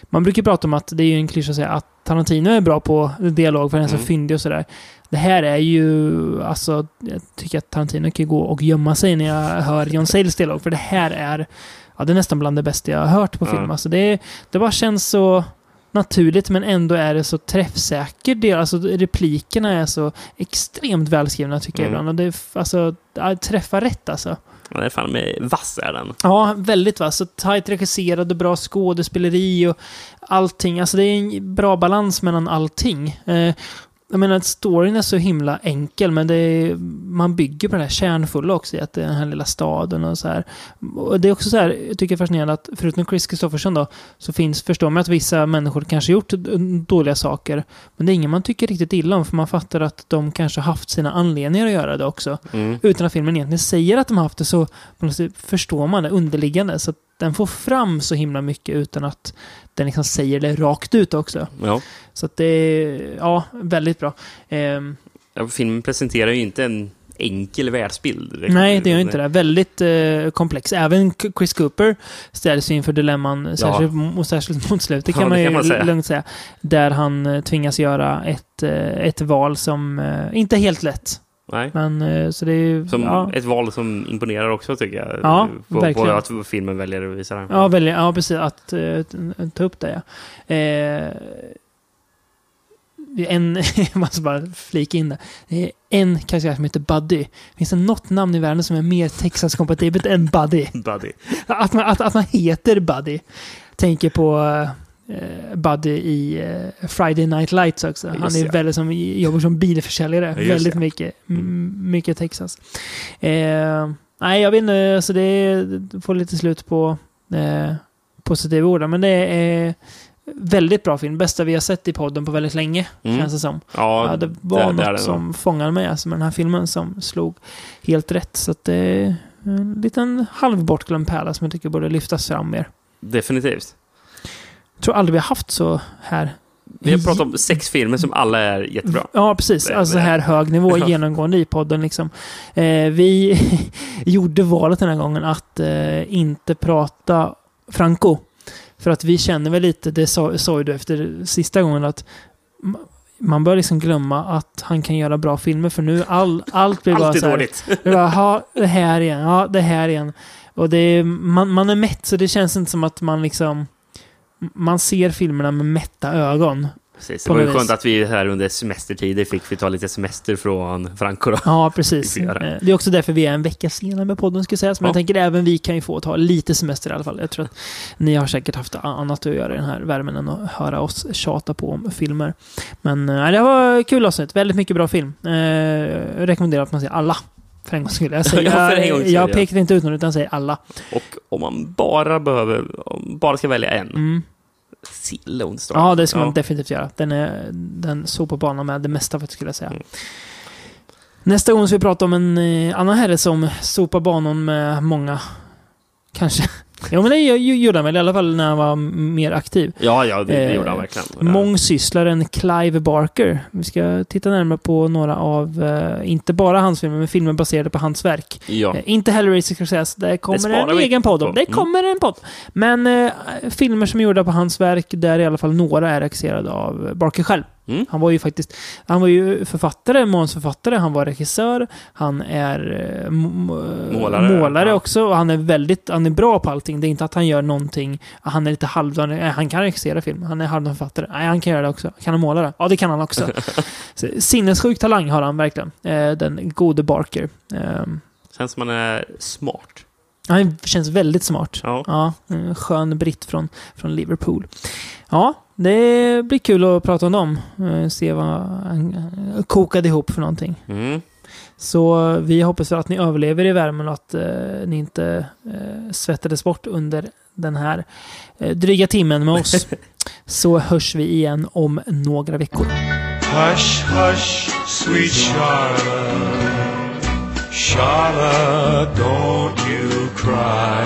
Man brukar prata om att det är ju en klyscha att säga att Tarantino är bra på dialog för den är så Mm. fyndig och sådär. Det här är ju, alltså, jag tycker att Tarantino kan gå och gömma sig när jag hör John Sayles dialog. För det här är, ja det är nästan bland det bästa jag har hört på Ja. film. Alltså det, det bara känns så naturligt men ändå är det så träffsäkert. Alltså replikerna är så extremt välskrivna tycker jag Mm. ibland. Och det, alltså, ja, träffar rätt alltså. Den är fan med vass är den. Ja, väldigt vass. Så tajt regisserad och bra skådespeleri och allting. Alltså det är en bra balans mellan allting. Eh, jag menar att storyn är så himla enkel men det är, man bygger på det här kärnfulla också i att det är den här lilla staden och så här. Och det är också så här, jag tycker det är fascinerande att förutom Chris Kristofferson då så finns, förstår man att vissa människor kanske gjort dåliga saker men det är ingen man tycker riktigt illa om för man fattar att de kanske haft sina anledningar att göra det också. Mm. Utan att filmen egentligen säger att de har haft det så förstår man det underliggande. Så att den får fram så himla mycket utan att den liksom säger det rakt ut också. Ja. Så att det är, ja, väldigt bra. Ehm, Ja, filmen presenterar ju inte en enkel världsbild. nej, det gör inte det. Väldigt eh, komplex. Även Chris Cooper ställs ju inför dilemman, särskilt, och särskilt mot slutet kan Ja, man ju kan man säga. lugnt säga. Där han eh, tvingas göra ett, eh, ett val som eh, inte är helt lätt. Nej. Men eh, så det är. Som ja. ett val som imponerar också tycker jag. Ja, på, verkligen. På att filmen väljer att visa det. Ja, välja, ja precis. Att eh, ta upp det, ja. Eh, en, [laughs] jag måste bara flika in det. En karaktär som heter Buddy. Finns det något namn i världen som är mer Texas-kompatibelt än Buddy? [laughs] Buddy. Att man, att, att man heter Buddy. Tänker på eh, Buddy i eh, Friday Night Lights också. Ja, just Han är ja. väldigt som, jobbar som bilförsäljare. Ja, just väldigt ja. mycket, m- mycket Texas. Eh, nej, jag vet inte. Alltså det, det får lite slut på eh, positiva ord. Men det är väldigt bra film. Bästa vi har sett i podden på väldigt länge, Mm. känns det som. Ja, det var det- det något det nog. som fångade mig alltså, med den här filmen som slog helt rätt. Så det är en liten halvbortglömd pärla som jag tycker borde lyftas fram mer. Definitivt. Tror aldrig vi har haft så här. Vi har pratat om sex filmer som alla är jättebra. Ja, precis. Det- Alltså det- här hög nivå [laughs] genomgående i podden. Liksom. Eh, vi [laughs] gjorde valet den här gången att eh, inte prata Franco. För att vi känner väl lite, det sa, sa ju du efter sista gången, att man bör liksom glömma att han kan göra bra filmer för nu all, allt blir bara så här, dåligt. Det är bara, "Ha, det här igen, ja det här igen. Och det är, man, man är mätt så det känns inte som att man liksom man ser filmerna med mätta ögon. Precis. Det var ju skönt vis. att vi här under semestertider fick vi ta lite semester från Franco då. Ja, [laughs] precis. Eh, Det är också därför vi är en vecka senare med podden, ska sägas. Men Ja. jag tänker även vi kan ju få ta lite semester i alla fall. Jag tror att [laughs] ni har säkert haft annat att göra i den här värmen än att höra oss tjata på om filmer. Men eh, det var kul avsnitt. Väldigt mycket bra film. Eh, jag rekommenderar att man ser alla. För en gångs skull. Jag, säger, [laughs] Ja, jag, jag ja. pekar inte ut någon, utan säger alla. Och om man bara behöver, om bara ska välja en. Mm. Se Lone. Ja, det ska man Ja. definitivt göra. Den, är, den såg på banan med det mesta, för skulle jag säga. Mm. Nästa gång ska vi prata om en eh, annan herre som sopar banan med många... Kanske. Jo, men det gjorde han väl i alla fall när han var mer aktiv. Ja, ja, det, det Eh, gjorde han verkligen. Mångsysslaren Clive Barker. Vi ska titta närmare på några av, eh, inte bara hans filmer, men filmer baserade på hans verk. Ja. Eh, inte Hellraiser ska sägas, det kommer sparar en egen podd om. Det Mm. kommer en podd. Men filmer som är gjorda på hans verk, där i alla fall några är regisserade av Barker själv. Mm. Han var ju faktiskt, han var ju författare, manusförfattare, han var regissör, han är eh, Målare, målare ja. också och han är väldigt, han är bra på allting. Det är inte att han gör någonting, han är lite halvdan, han kan regissera film, han är halvdan författare. Nej, han kan göra det också. Kan han måla det? Ja, det kan han också. [laughs] Så, sinnessjuk talang har han verkligen, eh, den gode Barker. Ehm, Känns som man är smart. han känns väldigt smart. Ja. en skön britt från, från Liverpool. Ja, det blir kul att prata om dem. Eh, Se vad han eh, kokade ihop för någonting. Mm. Så vi hoppas att ni överlever i värmen och att eh, ni inte eh, svettades bort under den här eh, dryga timmen med oss. [laughs] Så hörs vi igen om några veckor. Hush, hush, sweet Charlotte. Charlotte, don't you cry.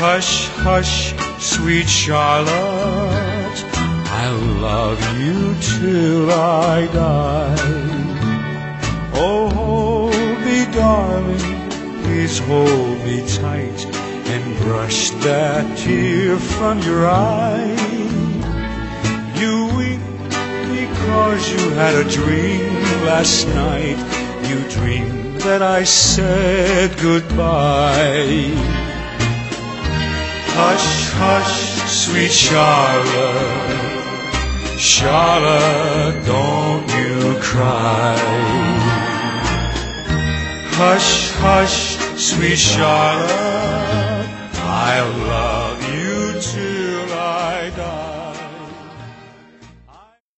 Hush, hush, sweet Charlotte. I'll love you till I die. Oh, hold me, darling, please hold me tight and brush that tear from your eye. You weep because you had a dream last night. You dreamed that I said goodbye. Hush, hush, sweet Charlotte. Charlotte, don't you cry. Hush, hush, sweet Charlotte, I love